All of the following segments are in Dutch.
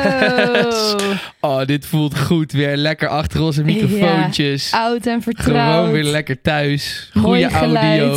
Oh, dit voelt goed. Weer lekker achter onze microfoontjes. Ja, oud en vertrouwd. Gewoon weer lekker thuis. Goeie audio.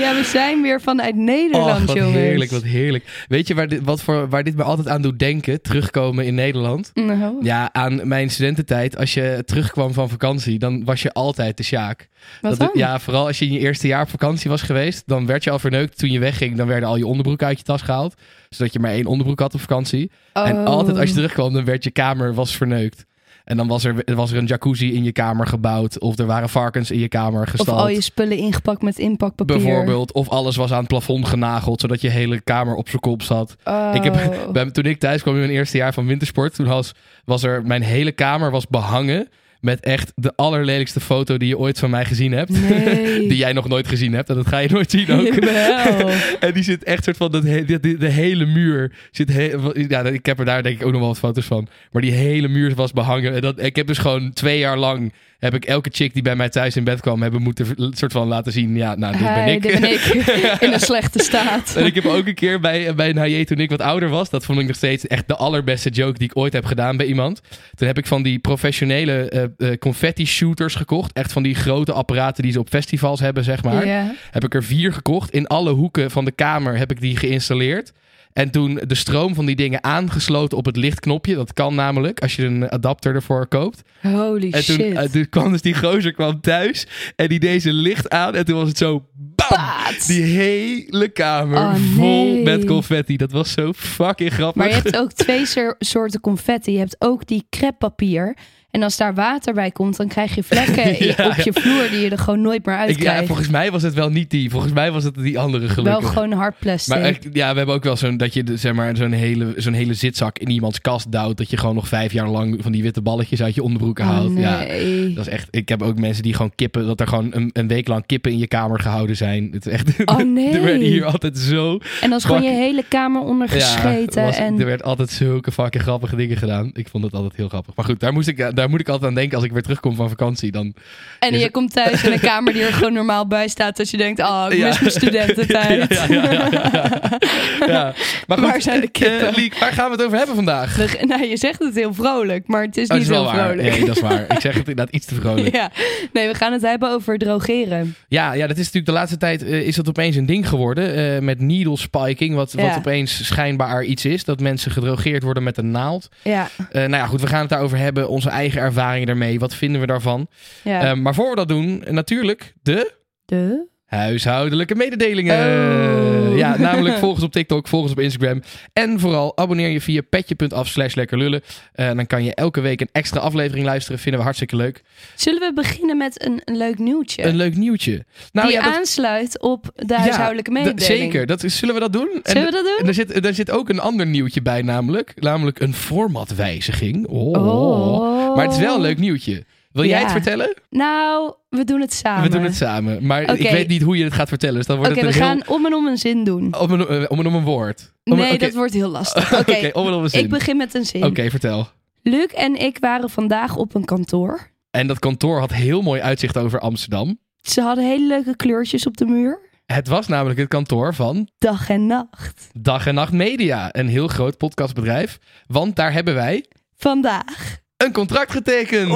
ja, we zijn weer vanuit Nederland, Oh, wat jongens. heerlijk, wat heerlijk. Weet je waar dit, wat voor, waar dit me altijd aan doet denken? Terugkomen in Nederland. Nou, Ja, aan mijn studententijd. Als je terugkwam van vakantie, dan was je altijd de Sjaak. Wat Dat- dan? ja, vooral als je in je eerste jaar op vakantie was geweest, dan werd je al verneukt. Toen je wegging, dan werden al je onderbroeken uit je tas gehaald. Zodat je maar één onderbroek had op vakantie. En Oh. altijd als je terugkwam, dan werd je kamer was verneukt. En dan was er, was er een jacuzzi in je kamer gebouwd. Of er waren varkens in je kamer Of gestald. al je spullen ingepakt met inpakpapier. Bijvoorbeeld. Of alles was aan het plafond genageld, zodat je hele kamer op zijn kop zat. Ik heb, Oh. bij- toen ik thuis kwam in mijn eerste jaar van wintersport, toen was, was er, mijn hele kamer was behangen met echt de allerlelijkste foto die je ooit van mij gezien hebt. Nee. die jij nog nooit gezien hebt. En dat ga je nooit zien ook. En die zit echt soort van, dat he- de, hele muur zit, he- ja, ik heb er daar denk ik ook nog wel wat foto's van. Maar die hele muur was behangen. En dat, ik heb dus gewoon twee jaar lang, heb ik elke chick die bij mij thuis in bed kwam, hebben moeten soort van laten zien, ja, nou, dit ben Hey, ik. dit ben ik. In een slechte staat. En ik heb ook een keer bij, bij een HJ toen ik wat ouder was. Dat vond ik nog steeds echt de allerbeste joke die ik ooit heb gedaan bij iemand. Toen heb ik van die professionele eh, eh, confetti shooters gekocht. Echt van die grote apparaten die ze op festivals hebben, zeg maar. Heb ik er vier gekocht. In alle hoeken van de kamer heb ik die geïnstalleerd. En toen de stroom van die dingen aangesloten op het lichtknopje. Dat kan namelijk als je een adapter ervoor koopt. Holy En toen, shit. eh, toen kwam dus die gozer kwam thuis. En die deed zijn licht aan. En toen was het zo... Bam! Paat. Die hele kamer Oh, vol nee. met confetti. Dat was zo fucking grappig. Maar je hebt ook twee soor- soorten confetti. Je hebt ook die creppapier. En als daar water bij komt, dan krijg je vlekken Ja, op je vloer die je er gewoon nooit meer Ik- uitkrijgt. ja, volgens mij was het wel niet die. Volgens mij was het die andere gelukkig. Wel gewoon hard plastic. Maar echt, ja, we hebben ook wel zo'n dat je zeg maar, zo'n hele, zo'n hele zitzak in iemands kast duwt. Dat je gewoon nog vijf jaar lang van die witte balletjes uit je onderbroeken Oh, haalt. Ja, nee. dat is echt. Ik heb ook mensen die gewoon kippen, dat er gewoon een, een week lang kippen in je kamer gehouden zijn. Het is echt. Oh, nee. er werden hier altijd zo. En dan is gewoon je hele kamer onder gescheten. Ja, was- en... er werd altijd zulke fucking grappige dingen gedaan. Ik vond het altijd heel grappig. Maar goed, daar, moest ik, daar moet ik altijd aan denken als ik weer terugkom van vakantie. Dan, en je het- komt thuis in een kamer die er gewoon normaal bij staat. Dat je denkt, oh, ik Ja. mis mijn studententijd. Ja, ja, ja, ja, ja. Ja. Maar goed, Waar zijn de kippen? eh, Liek, waar gaan we het over hebben vandaag? We- nou, je zegt het heel vrolijk, maar het is Oh, niet is zo waar. vrolijk. Nee, dat is waar. Ik zeg het inderdaad iets te vrolijk. Ja, nee, we gaan het hebben over drogeren. Ja, ja, dat is natuurlijk de laatste tijd eh, is dat opeens een ding geworden. eh, met needle spiking, wat, wat opeens schijnbaar iets is. Dat mensen gedrogeerd worden met een naald. Ja, Eh, nou ja, goed, we gaan het daarover hebben. Onze eigen ervaringen ermee. Wat vinden we daarvan? ja. Eh, maar voor we dat doen, natuurlijk de de? Huishoudelijke mededelingen. Oh. Ja, namelijk volg ons op TikTok, volg ons op Instagram. En vooral abonneer je via petje.af slash lekkerlullen. Eh, dan kan je elke week een extra aflevering luisteren. Vinden we hartstikke leuk. Zullen we beginnen met een, een leuk nieuwtje? Een leuk nieuwtje. Nou die ja, dat, aansluit op de Ja, huishoudelijke mededeling. zeker. Dat, zullen we dat doen? En- Zullen we dat doen? En er zit, er zit ook een ander nieuwtje bij, namelijk. Namelijk een formatwijziging. Oh. Oh. Maar het is wel een leuk nieuwtje. Wil jij Ja. het vertellen? Nou, we doen het samen. We doen het samen. Maar ik Oké. weet niet hoe je het gaat vertellen. Dus dan wordt Oké, het we een gaan om en om een zin doen. Om eh, om een, om een woord. Om een- Nee, oké. dat wordt heel lastig. Oké, Oké, om en om een zin. ik begin met een zin. Oké, vertel. Luc en ik waren vandaag op een kantoor. En dat kantoor had heel mooi uitzicht over Amsterdam. Ze hadden hele leuke kleurtjes op de muur. Het was namelijk het kantoor van Dag en nacht. Dag en Nacht Media. Een heel groot podcastbedrijf. Want daar hebben wij Vandaag. Een contract getekend.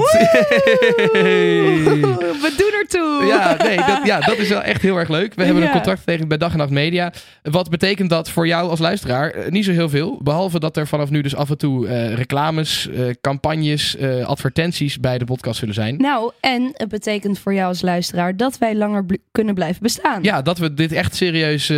We doen ertoe. Ja, nee, dat, ja, dat is wel echt heel erg leuk. We hebben Ja. een contract getekend bij Dag en Nacht Media. Wat betekent dat voor jou als luisteraar? Eh, niet zo heel veel. Behalve dat er vanaf nu dus af en toe eh, reclames, eh, campagnes, advertenties bij de podcast zullen zijn. Nou, en het betekent voor jou als luisteraar dat wij langer bl- kunnen blijven bestaan. Ja, dat we dit echt serieus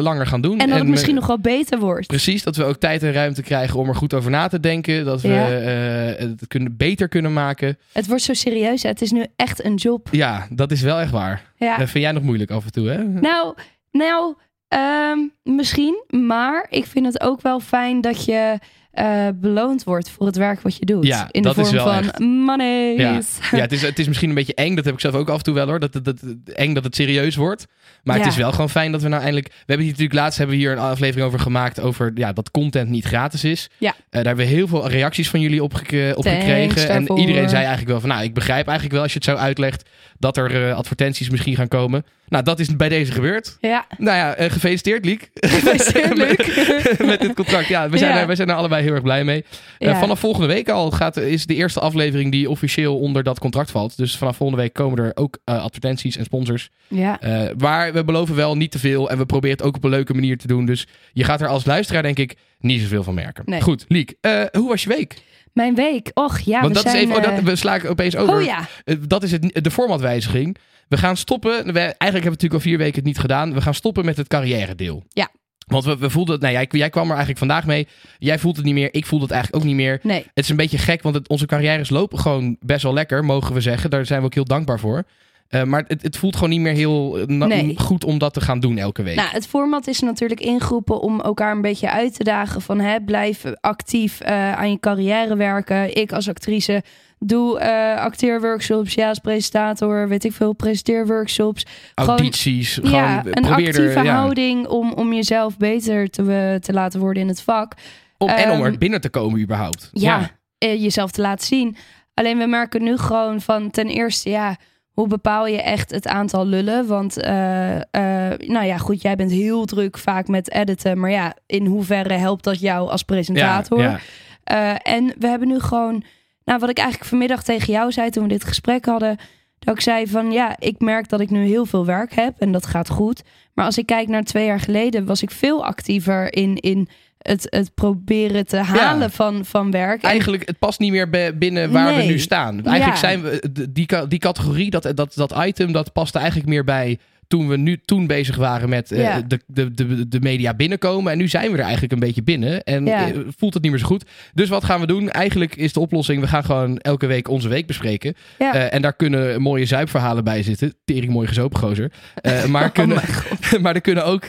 langer gaan doen. En dat het misschien nog wel beter wordt. Precies, dat we ook tijd en ruimte krijgen om er goed over na te denken. Dat we Ja. eh, het kunnen, beter kunnen maken. Het wordt zo serieus. hè. Het is nu echt een job. Ja, dat is wel echt waar. Ja. Dat vind jij nog moeilijk af en toe, hè? Nou, nou Ehm, misschien, maar ik vind het ook wel fijn dat je eh, beloond wordt voor het werk wat je doet. Ja, in de vorm wel van echt. money. Ja, ja het, is, het is misschien een beetje eng. Dat heb ik zelf ook af en toe wel hoor. Dat, dat, dat, eng dat het serieus wordt. Maar het is wel gewoon fijn dat we nou eindelijk... We hebben hier natuurlijk laatst hebben we hier een aflevering over gemaakt... over ja, dat content niet gratis is. Ja. Eh, daar hebben we heel veel reacties van jullie op, gek- op Thanks gekregen. En iedereen zei eigenlijk wel van... Nou, ik begrijp eigenlijk wel als je het zo uitlegt... dat er eh, advertenties misschien gaan komen. Nou, dat is bij deze gebeurd. Ja, Nou ja, eh, gefeliciteerd Liek. Gefeliciteerd, met, met dit contract. Ja, we zijn, Ja. Er, we zijn er allebei heel erg blij mee. Eh, vanaf volgende week al gaat, is de eerste aflevering die officieel onder dat contract valt. Dus vanaf volgende week komen er ook advertenties en sponsors. ja. Maar we beloven wel niet te veel. En we proberen het ook op een leuke manier te doen. Dus je gaat er als luisteraar denk ik niet zoveel van merken. Nee. Goed, Liek. hoe was je week? Mijn week. Och ja, Want we dat zijn... is even... Oh, eh, dat, we slaan opeens over. oh ja, Eh, dat is het, de formatwijziging. We gaan stoppen. We, eigenlijk hebben we natuurlijk al vier weken het niet gedaan. We gaan stoppen met het carrière deel. Ja. Want we, we voelden het. Nou, jij, jij kwam er eigenlijk vandaag mee. Jij voelt het niet meer. Ik voel het eigenlijk ook niet meer. nee. Het is een beetje gek, want het, onze carrières lopen gewoon best wel lekker, mogen we zeggen. Daar zijn we ook heel dankbaar voor. Eh, maar het, het voelt gewoon niet meer heel eh, Nee. goed om dat te gaan doen elke week. Nou, het format is natuurlijk ingeroepen om elkaar een beetje uit te dagen van hè, blijf actief eh, aan je carrière werken. Ik als actrice doe acteerworkshops, ja als presentator, weet ik veel, presenteerworkshops. Audities. Gewoon, ja, een actieve er, ja, houding om, om jezelf beter te, te laten worden in het vak. om, en om er Ehm, binnen te komen überhaupt. ja, eh, jezelf te laten zien. Alleen we merken nu gewoon van ten eerste, ja, hoe bepaal je echt het aantal lullen? Want, eh, eh, nou ja, goed, jij bent heel druk vaak met editen. Maar ja, in hoeverre helpt dat jou als presentator? Ja, ja. Eh, en we hebben nu gewoon, nou, wat ik eigenlijk vanmiddag tegen jou zei toen we dit gesprek hadden. Dat ik zei van ja, ik merk dat ik nu heel veel werk heb en dat gaat goed. Maar als ik kijk naar twee jaar geleden, was ik veel actiever in, in het, het proberen te halen van, van werk. En- Eigenlijk, het past niet meer bij- binnen waar we nu staan. Eigenlijk Ja. zijn we, die, die categorie, dat, dat, dat item, dat paste eigenlijk meer bij toen we nu toen bezig waren met eh, Ja. de, de, de, de media binnenkomen. En nu zijn we er eigenlijk een beetje binnen. En Ja. eh, voelt het niet meer zo goed. Dus wat gaan we doen? Eigenlijk is de oplossing, we gaan gewoon elke week onze week bespreken. Ja. Eh, en daar kunnen mooie zuipverhalen bij zitten. Tering mooi gezopen gozer. Maar, Oh kunnen, maar er kunnen ook,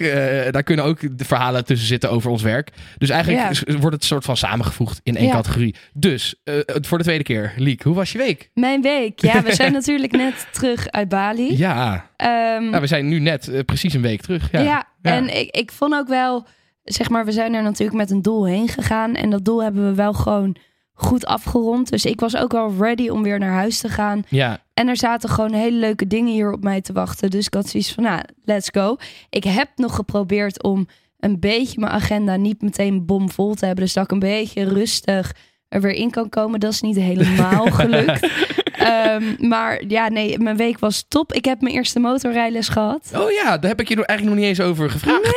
daar kunnen ook de verhalen tussen zitten over ons werk. Dus eigenlijk wordt het soort van samengevoegd in één categorie. Dus, voor de tweede keer. Liek, hoe was je week? Mijn week. Ja, we zijn natuurlijk net terug uit Bali. Ja, Nou, we zijn nu net eh, precies een week terug. Ja, ja, en ik, ik vond ook wel, zeg maar, we zijn er natuurlijk met een doel heen gegaan. En dat doel hebben we wel gewoon goed afgerond. Dus ik was ook wel ready om weer naar huis te gaan. ja. En er zaten gewoon hele leuke dingen hier op mij te wachten. Dus ik had zoiets van, nou, let's go. Ik heb nog geprobeerd om een beetje mijn agenda niet meteen bomvol te hebben. Dus dat ik een beetje rustig er weer in kan komen. Dat is niet helemaal gelukt. Ehm, maar ja, nee, mijn week was top. Ik heb mijn eerste motorrijles gehad. Oh ja, daar heb ik je nog eigenlijk nog niet eens over gevraagd.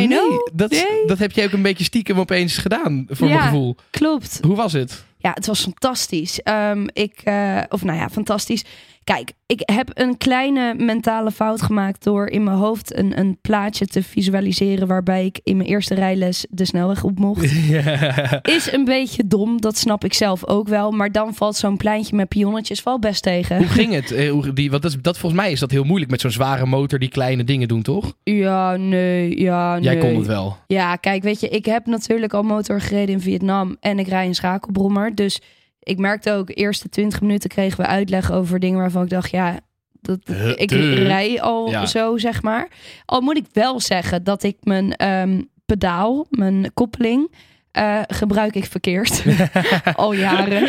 I know. Nee, dat, Nee. dat heb jij ook een beetje stiekem opeens gedaan, voor mijn gevoel. Klopt. Hoe was het? Ja, het was fantastisch. Ehm, ik, eh, of nou ja, fantastisch. Kijk, ik heb een kleine mentale fout gemaakt door in mijn hoofd een, een plaatje te visualiseren waarbij ik in mijn eerste rijles de snelweg op mocht. Is een beetje dom, dat snap ik zelf ook wel. Maar dan valt zo'n pleintje met pionnetjes wel best tegen. Hoe ging het? Eh, hoe- die, want dat, is, dat volgens mij is dat heel moeilijk met zo'n zware motor die kleine dingen doen, toch? Ja, nee, ja, nee. Jij kon het wel. Ja, kijk, weet je, ik heb natuurlijk al motor gereden in Vietnam en ik rij een schakelbrommer. Dus ik merkte ook, eerste 20 minuten kregen we uitleg over dingen waarvan ik dacht, ja, dat, ik rij al Ja. zo, zeg maar. Al moet ik wel zeggen dat ik mijn ehm, pedaal, mijn koppeling, eh, gebruik ik verkeerd. al jaren.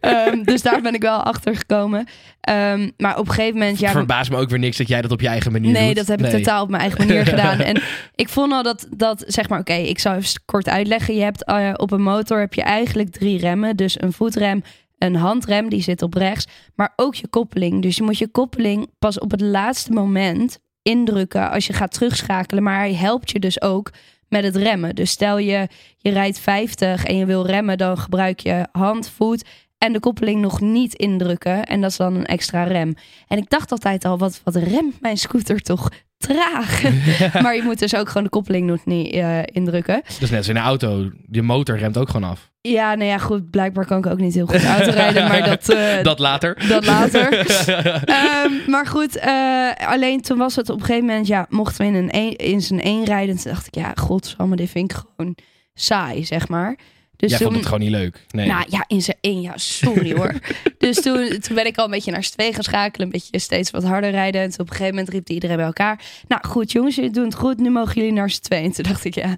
Ehm, dus daar ben ik wel achter gekomen. Ehm, maar op een gegeven moment, ja, Verbaast me ook weer niks dat jij dat op je eigen manier doet. Nee, dat heb ik totaal op mijn eigen manier gedaan. En ik vond al dat, dat zeg maar, oké, ik zal even kort uitleggen. Je hebt eh, op een motor heb je eigenlijk drie remmen. Dus een voetrem, een handrem, die zit op rechts. Maar ook je koppeling. Dus je moet je koppeling pas op het laatste moment indrukken als je gaat terugschakelen. Maar hij helpt je dus ook met het remmen. Dus stel je, je rijdt 50 en je wil remmen, dan gebruik je hand, voet en de koppeling nog niet indrukken. En dat is dan een extra rem. En ik dacht altijd al, wat, wat remt mijn scooter toch traag. maar je moet dus ook gewoon de koppeling niet eh, indrukken. Is net als in een auto. Je motor remt ook gewoon af. Ja, nou ja, goed. Blijkbaar kan ik ook niet heel goed autorijden, maar dat... eh, dat later. dat later. Ehm, maar goed, eh, alleen toen was het op een gegeven moment, ja, mochten we in, een een, in zijn één rijden. Toen dacht ik, ja, godsamme, dit vind ik gewoon saai, zeg maar. Dus Jij toen, vond het gewoon niet leuk. Nee. nou ja, in zijn één, ja, sorry hoor. dus toen, toen ben ik al een beetje naar z'n twee gaan schakelen, een beetje steeds wat harder rijden. En toen op een gegeven moment riep iedereen bij elkaar. Nou goed, jongens, jullie doen het goed, nu mogen jullie naar z'n twee. En toen dacht ik, ja,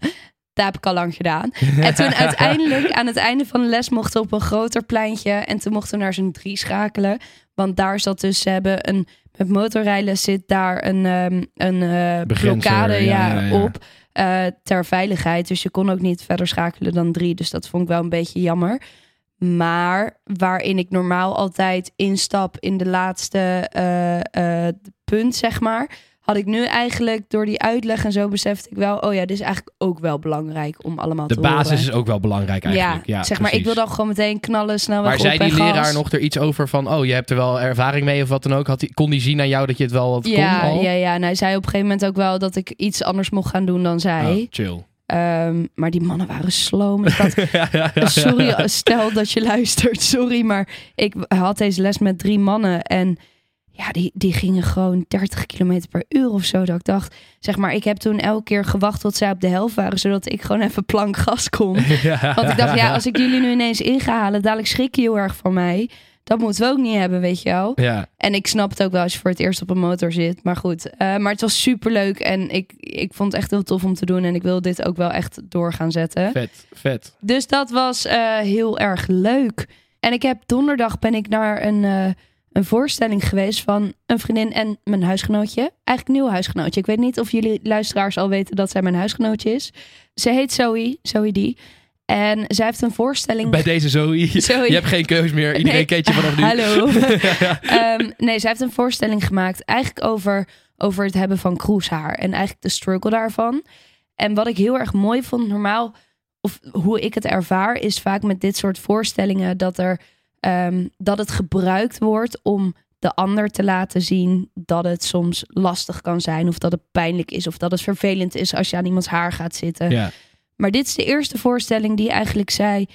dat heb ik al lang gedaan. En toen uiteindelijk, aan het einde van de les, mochten we op een groter pleintje. En toen mochten we naar z'n drie schakelen. Want daar zat dus, ze hebben een, met motorrijden zit daar een, ehm, een eh, blokkade ja, ja, ja, ja. op. eh, ter veiligheid. Dus je kon ook niet verder schakelen dan drie. Dus dat vond ik wel een beetje jammer. Maar waarin ik normaal altijd instap in de laatste eh, eh, punt, zeg maar. Had ik nu eigenlijk door die uitleg en zo besefte ik wel... oh ja, dit is eigenlijk ook wel belangrijk om allemaal de te basis horen. is ook wel belangrijk eigenlijk. Ja, zeg maar, ik wil dan gewoon meteen knallen, snel Maar zei die gas. leraar nog er iets over van... oh, je hebt er wel ervaring mee of wat dan ook? Had die, kon die zien aan jou dat je het wel wat Ja, kon al? ja, ja. En hij zei op een gegeven moment ook wel dat ik iets anders mocht gaan doen dan zij. Oh, chill. Ehm, maar die mannen waren sloom. Ik had, sorry, stel dat je luistert. Sorry, maar ik had deze les met drie mannen. En ja, die, die gingen gewoon 30 kilometer per uur of zo. Dat ik dacht, zeg maar, ik heb toen elke keer gewacht tot zij op de helft waren. Zodat ik gewoon even plank gas kon. Want ik dacht, ja, als ik jullie nu ineens in ga halen, dadelijk schrik je heel erg van mij. Dat moeten we ook niet hebben, weet je wel. Ja, En ik snap het ook wel als je voor het eerst op een motor zit. Maar goed, eh, maar het was super leuk. En ik, ik vond het echt heel tof om te doen. En ik wil dit ook wel echt door gaan zetten. vet, vet. Dus dat was eh, heel erg leuk. En ik heb donderdag ben ik naar een, eh, een voorstelling geweest van een vriendin en mijn huisgenootje. Eigenlijk een nieuw huisgenootje. Ik weet niet of jullie luisteraars al weten dat zij mijn huisgenootje is. Ze heet Zoe, Zoe die. En zij heeft een voorstelling Bij deze Zoe, Zoe. je hebt geen keus meer. Iedereen Nee. kent je vanaf nu. Hallo. Ehm, nee, zij heeft een voorstelling gemaakt. Eigenlijk over, over het hebben van kroeshaar. En eigenlijk de struggle daarvan. En wat ik heel erg mooi vond, normaal, of hoe ik het ervaar, is vaak met dit soort voorstellingen dat, er, ehm, dat het gebruikt wordt om de ander te laten zien dat het soms lastig kan zijn. Of dat het pijnlijk is. Of dat het vervelend is als je aan iemands haar gaat zitten. Ja, Maar dit is de eerste voorstelling die eigenlijk zei: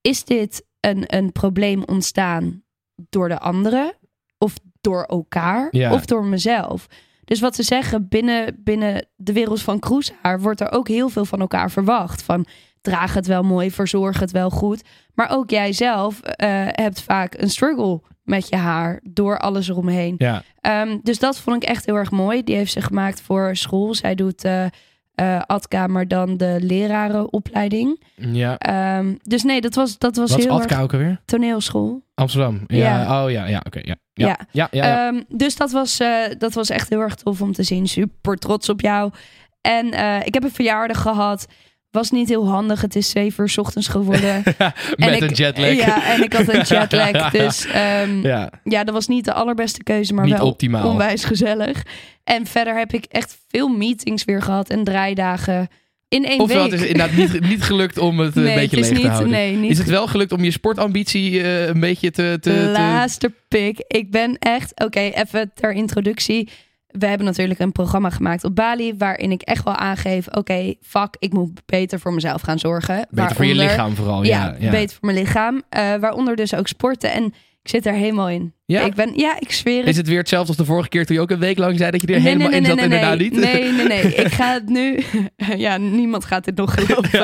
is dit een, een probleem ontstaan door de anderen of door elkaar Ja. of door mezelf? Dus wat ze zeggen binnen, binnen de wereld van kroeshaar wordt er ook heel veel van elkaar verwacht. Van draag het wel mooi, verzorg het wel goed. Maar ook jij zelf eh, hebt vaak een struggle met je haar door alles eromheen. ja. Ehm, dus dat vond ik echt heel erg mooi. Die heeft ze gemaakt voor school. Zij doet eh eh, ADKA, maar dan de lerarenopleiding. ja. Ehm, dus nee, dat was, dat was Wat is heel Adka erg ook alweer? toneelschool. Amsterdam. Ja. Oh ja, ja, oké. ja. Ja. Ja. Ja. Ja, ja, Ehm, dus dat was, dat was echt heel erg tof om te zien. Super trots op jou. En ik heb een verjaardag gehad. Was niet heel handig. Het is zeven uur ochtends geworden. Met en een ik, jetlag. Ja, en ik had een jetlag. Dus ehm, Ja. ja, dat was niet de allerbeste keuze, maar Niet wel optimaal. onwijs gezellig. En verder heb ik echt veel meetings weer gehad en draaidagen in één Ofwel, week. het is inderdaad niet, niet gelukt om het eh, nee, een beetje het leeg te houden. nee, niet Is het wel gelukt om je sportambitie eh, een beetje te... te... laatste pik. Ik ben echt, oké, even ter introductie. We hebben natuurlijk een programma gemaakt op Bali, waarin ik echt wel aangeef, oké, fuck, ik moet beter voor mezelf gaan zorgen. Beter voor je lichaam vooral. Ja, Ja, ja. beter voor mijn lichaam. Eh, waaronder dus ook sporten. En ik zit er helemaal in. Ja? Ik ben, ja, ik zweer het. Is het weer hetzelfde als de vorige keer toen je ook een week lang zei dat je er Nee, helemaal nee, in zat? inderdaad nee. niet? Nee, nee, nee. Ik ga het nu... Ja, niemand gaat dit nog geloven.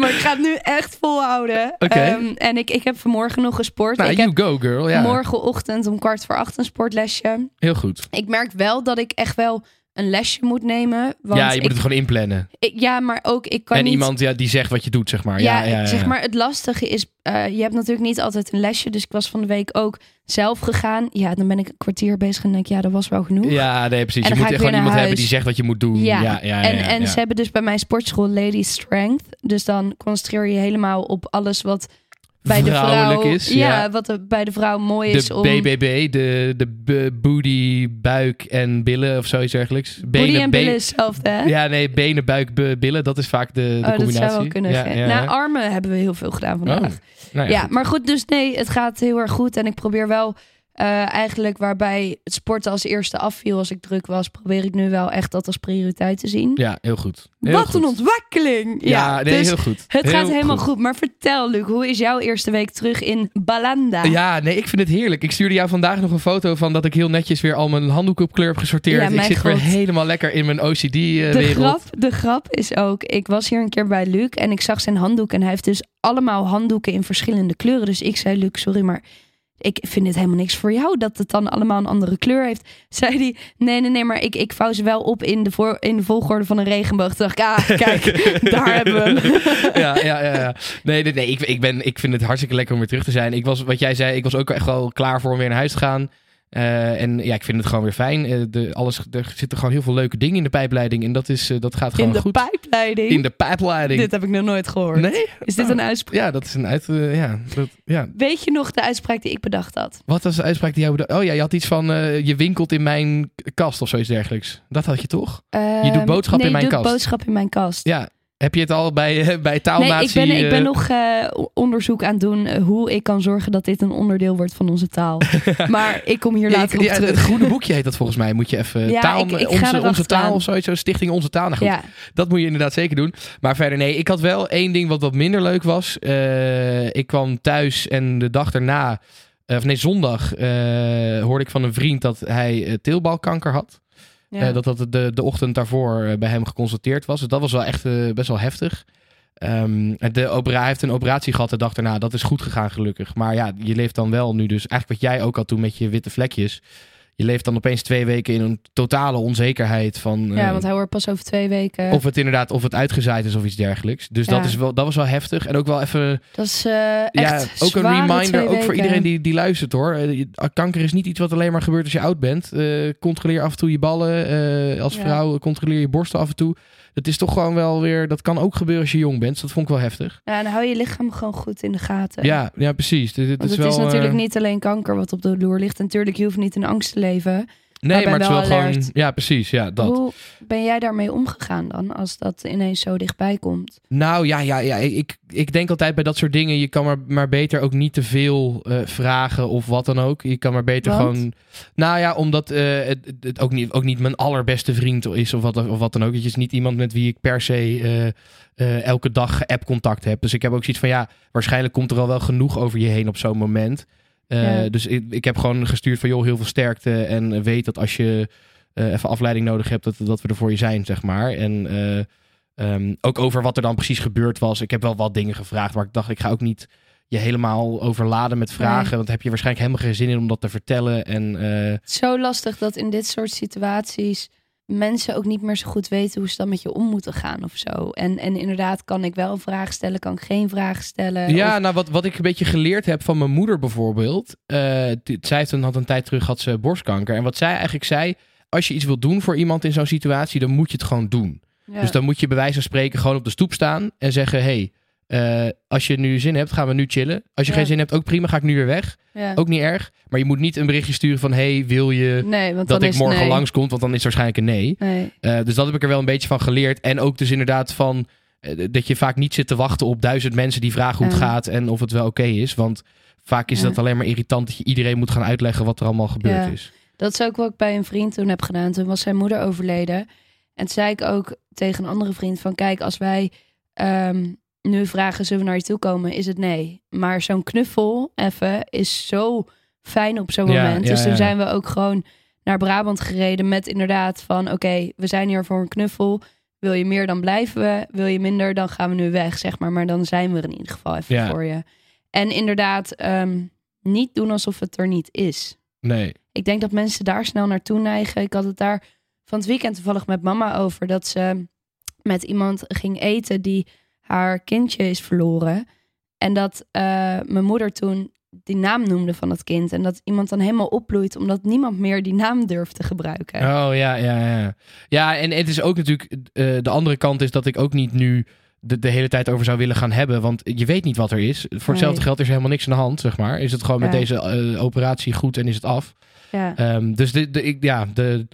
Maar ik ga het nu echt volhouden. Oké. Ehm, en ik, ik heb vanmorgen nog gesport. Nou, ik you heb go girl. Ja, morgenochtend om kwart voor acht een sportlesje. heel goed. Ik merk wel dat ik echt wel een lesje moet nemen. Want ja, je moet ik, het gewoon inplannen. ik- ja, maar ook ik kan en niet... iemand ja, die zegt wat je doet, zeg maar. Ja, Ja, ja, zeg maar, het lastige is, eh, je hebt natuurlijk niet altijd een lesje. Dus ik was van de week ook zelf gegaan. Ja, dan ben ik een kwartier bezig en denk ik, ja, dat was wel genoeg. Ja, nee, precies. En Je dan moet ga ik gewoon iemand hebben die zegt wat je moet doen. Ja, ja, ja, en, en ze hebben dus bij mijn sportschool Lady Strength. Dus dan concentreer je helemaal op alles wat bij de vrouw is. Ja, Ja. wat er bij de vrouw mooi is De om. BBB, de, de booty, buik en billen of zoiets dergelijks. Booty en billen is hetzelfde, hè? Ja, nee, benen, buik, billen. Dat is vaak de, de oh, dat combinatie. zou wel kunnen. Ja, Ja, ja, Nou, armen hebben we heel veel gedaan vandaag. Oh, nou ja, maar goed, dus nee, het gaat heel erg goed. En ik probeer wel eh, eigenlijk waarbij het sporten als eerste afviel als ik druk was, probeer ik nu wel echt dat als prioriteit te zien. Ja, heel goed. Heel Wat goed. een ontwikkeling! Ja, nee, dus heel goed. het Heel gaat helemaal goed. Maar vertel, Luc, hoe is jouw eerste week terug in Balanda? Ja, nee, ik vind het heerlijk. Ik stuurde jou vandaag nog een foto van dat ik heel netjes weer al mijn handdoeken op kleur heb gesorteerd. Ja, ik zit weer helemaal lekker in mijn de, OCD-wereld. grap, de grap is ook, ik was hier een keer bij Luc en ik zag zijn handdoek en hij heeft dus allemaal handdoeken in verschillende kleuren. Dus ik zei, Luc, sorry, maar ik vind dit helemaal niks voor jou dat het dan allemaal een andere kleur heeft. Zei hij, nee, nee, nee, maar ik, ik vouw ze wel op in de, voor, in de volgorde van een regenboog. Toen dacht ik, ah, kijk, daar hebben we hem. ja, ja, ja, ja. Nee, nee, nee ik, ik, ben, ik vind het hartstikke lekker om weer terug te zijn. Ik was, wat jij zei, ik was ook echt wel klaar voor om weer naar huis te gaan. Eh, en ja, ik vind het gewoon weer fijn. Eh, de, alles, er zitten gewoon heel veel leuke dingen in de pijpleiding. En dat, is, eh, dat gaat gewoon In de goed. pijpleiding. in de pijpleiding. Dit heb ik nog nooit gehoord. Nee? Is dit Oh. een uitspraak? Ja, dat is een uit... ja, dat, ja. Weet je nog de uitspraak die ik bedacht had? Wat was de uitspraak die jou bedacht? Oh ja, je had iets van je winkelt in mijn kast of zoiets dergelijks. Dat had je toch? Ehm, doet boodschap nee, in mijn ik doe kast. boodschap in mijn kast. Ja. Heb je het al bij, eh, bij Nee, taalnatie... ik ben, ik ben eh, nog eh, onderzoek aan het doen hoe ik kan zorgen dat dit een onderdeel wordt van onze taal. maar ik kom hier ja, later ik- op ja, terug. Het groene boekje heet dat volgens mij. Moet je even Ja, taal, ik- ik ga onze, onze taal of zoiets, zo stichting onze taal. Nou goed, dat moet je inderdaad zeker doen. Maar verder nee, ik had wel één ding wat wat minder leuk was. Ik kwam thuis en de dag daarna, of nee zondag, eh, hoorde ik van een vriend dat hij teelbalkanker had. Eh, dat dat de, de ochtend daarvoor eh, bij hem geconstateerd was. Dus dat was wel echt eh, best wel heftig. Ehm, de opera, hij heeft een operatie gehad de dag daarna. Dat is goed gegaan gelukkig. Maar ja, je leeft dan wel nu dus... Eigenlijk wat jij ook had toen met je witte vlekjes. Je leeft dan opeens twee weken in een totale onzekerheid van... eh, ja, want hij hoort pas over twee weken. of het inderdaad, of het uitgezaaid is of iets dergelijks. Dus Ja. dat, is wel, dat was wel heftig. En ook wel even, dat is eh, ja, ook een reminder, ook voor iedereen die, die luistert hoor. Eh, je- Kanker is niet iets wat alleen maar gebeurt als je oud bent. Eh, controleer af en toe je ballen. eh, als vrouw controleer je borsten af en toe. Het is toch gewoon wel weer, dat kan ook gebeuren als je jong bent. Dus dat vond ik wel heftig. Ja, dan hou je lichaam gewoon goed in de gaten. Ja, ja precies. Dit, is het wel, is natuurlijk eh, niet alleen kanker wat op de loer ligt. En natuurlijk, je hoeft niet in angst te leven. Nee, maar het is wel gewoon... Ja, precies. Ja, dat. Hoe ben jij daarmee omgegaan dan, als dat ineens zo dichtbij komt? Nou ja, ja, ja ik, ik denk altijd bij dat soort dingen, je kan maar, maar beter ook niet te veel eh, vragen of wat dan ook. Je kan maar beter Want? gewoon. Nou ja, omdat eh, het, het ook, niet, ook niet mijn allerbeste vriend is of wat, of wat dan ook. Het is niet iemand met wie ik per se eh, elke dag app-contact heb. Dus ik heb ook zoiets van ja, waarschijnlijk komt er al wel genoeg over je heen op zo'n moment. Eh, Ja. Dus ik, ik heb gewoon gestuurd van joh, heel veel sterkte. En weet dat als je eh, even afleiding nodig hebt, dat, dat we er voor je zijn, zeg maar. En eh, ehm, ook over wat er dan precies gebeurd was. Ik heb wel wat dingen gevraagd, maar ik dacht, ik ga ook niet je helemaal overladen met vragen. Nee. Want heb je waarschijnlijk helemaal geen zin in om dat te vertellen. En zo lastig dat in dit soort situaties mensen ook niet meer zo goed weten hoe ze dan met je om moeten gaan of zo. En, en inderdaad, kan ik wel een vraag stellen, kan ik geen vraag stellen? ja, Of- nou wat, wat ik een beetje geleerd heb van mijn moeder bijvoorbeeld. eh, zij heeft een, had een tijd terug had ze borstkanker. En wat zij eigenlijk zei, als je iets wil doen voor iemand in zo'n situatie, dan moet je het gewoon doen. ja. Dus dan moet je bij wijze van spreken gewoon op de stoep staan en zeggen: hey, eh, als je nu zin hebt, gaan we nu chillen. Als je Ja. geen zin hebt, ook prima, ga ik nu weer weg. ja. Ook niet erg. Maar je moet niet een berichtje sturen van: hey, wil je nee, dat ik morgen nee. langskomt? Want dan is het waarschijnlijk een nee. Nee. Eh, dus dat heb ik er wel een beetje van geleerd. En ook dus inderdaad van eh, dat je vaak niet zit te wachten op duizend mensen die vragen hoe het Ja. gaat en of het wel oké is. Want vaak is dat alleen maar irritant dat je iedereen moet gaan uitleggen wat er allemaal gebeurd Ja. is. Dat is ook wat ik bij een vriend toen heb gedaan. Toen was zijn moeder overleden. En toen zei ik ook tegen een andere vriend van... Kijk, als wij ehm, nu vragen, zullen we naar je toe komen? Is het nee. Maar zo'n knuffel even is zo fijn op zo'n Ja, moment. ja, dus toen ja. zijn we ook gewoon naar Brabant gereden met inderdaad van... Oké, we zijn hier voor een knuffel. Wil je meer, dan blijven we. Wil je minder, dan gaan we nu weg, zeg maar. Maar dan zijn we er in ieder geval even voor je. En inderdaad, ehm, niet doen alsof het er niet is. Nee. Ik denk dat mensen daar snel naartoe neigen. Ik had het daar van het weekend toevallig met mama over. Dat ze met iemand ging eten die haar kindje is verloren. En dat eh, mijn moeder toen die naam noemde van dat kind. En dat iemand dan helemaal opbloeit omdat niemand meer die naam durft te gebruiken. Oh ja, ja, ja. Ja, en het is ook natuurlijk. eh, de andere kant is dat ik ook niet nu de, de hele tijd over zou willen gaan hebben. Want je weet niet wat er is. Voor hetzelfde Nee. geld is er helemaal niks aan de hand, zeg maar. Is het gewoon met deze eh, operatie goed en is het af. Ja. Ehm, dus de, de, ik, ja, de,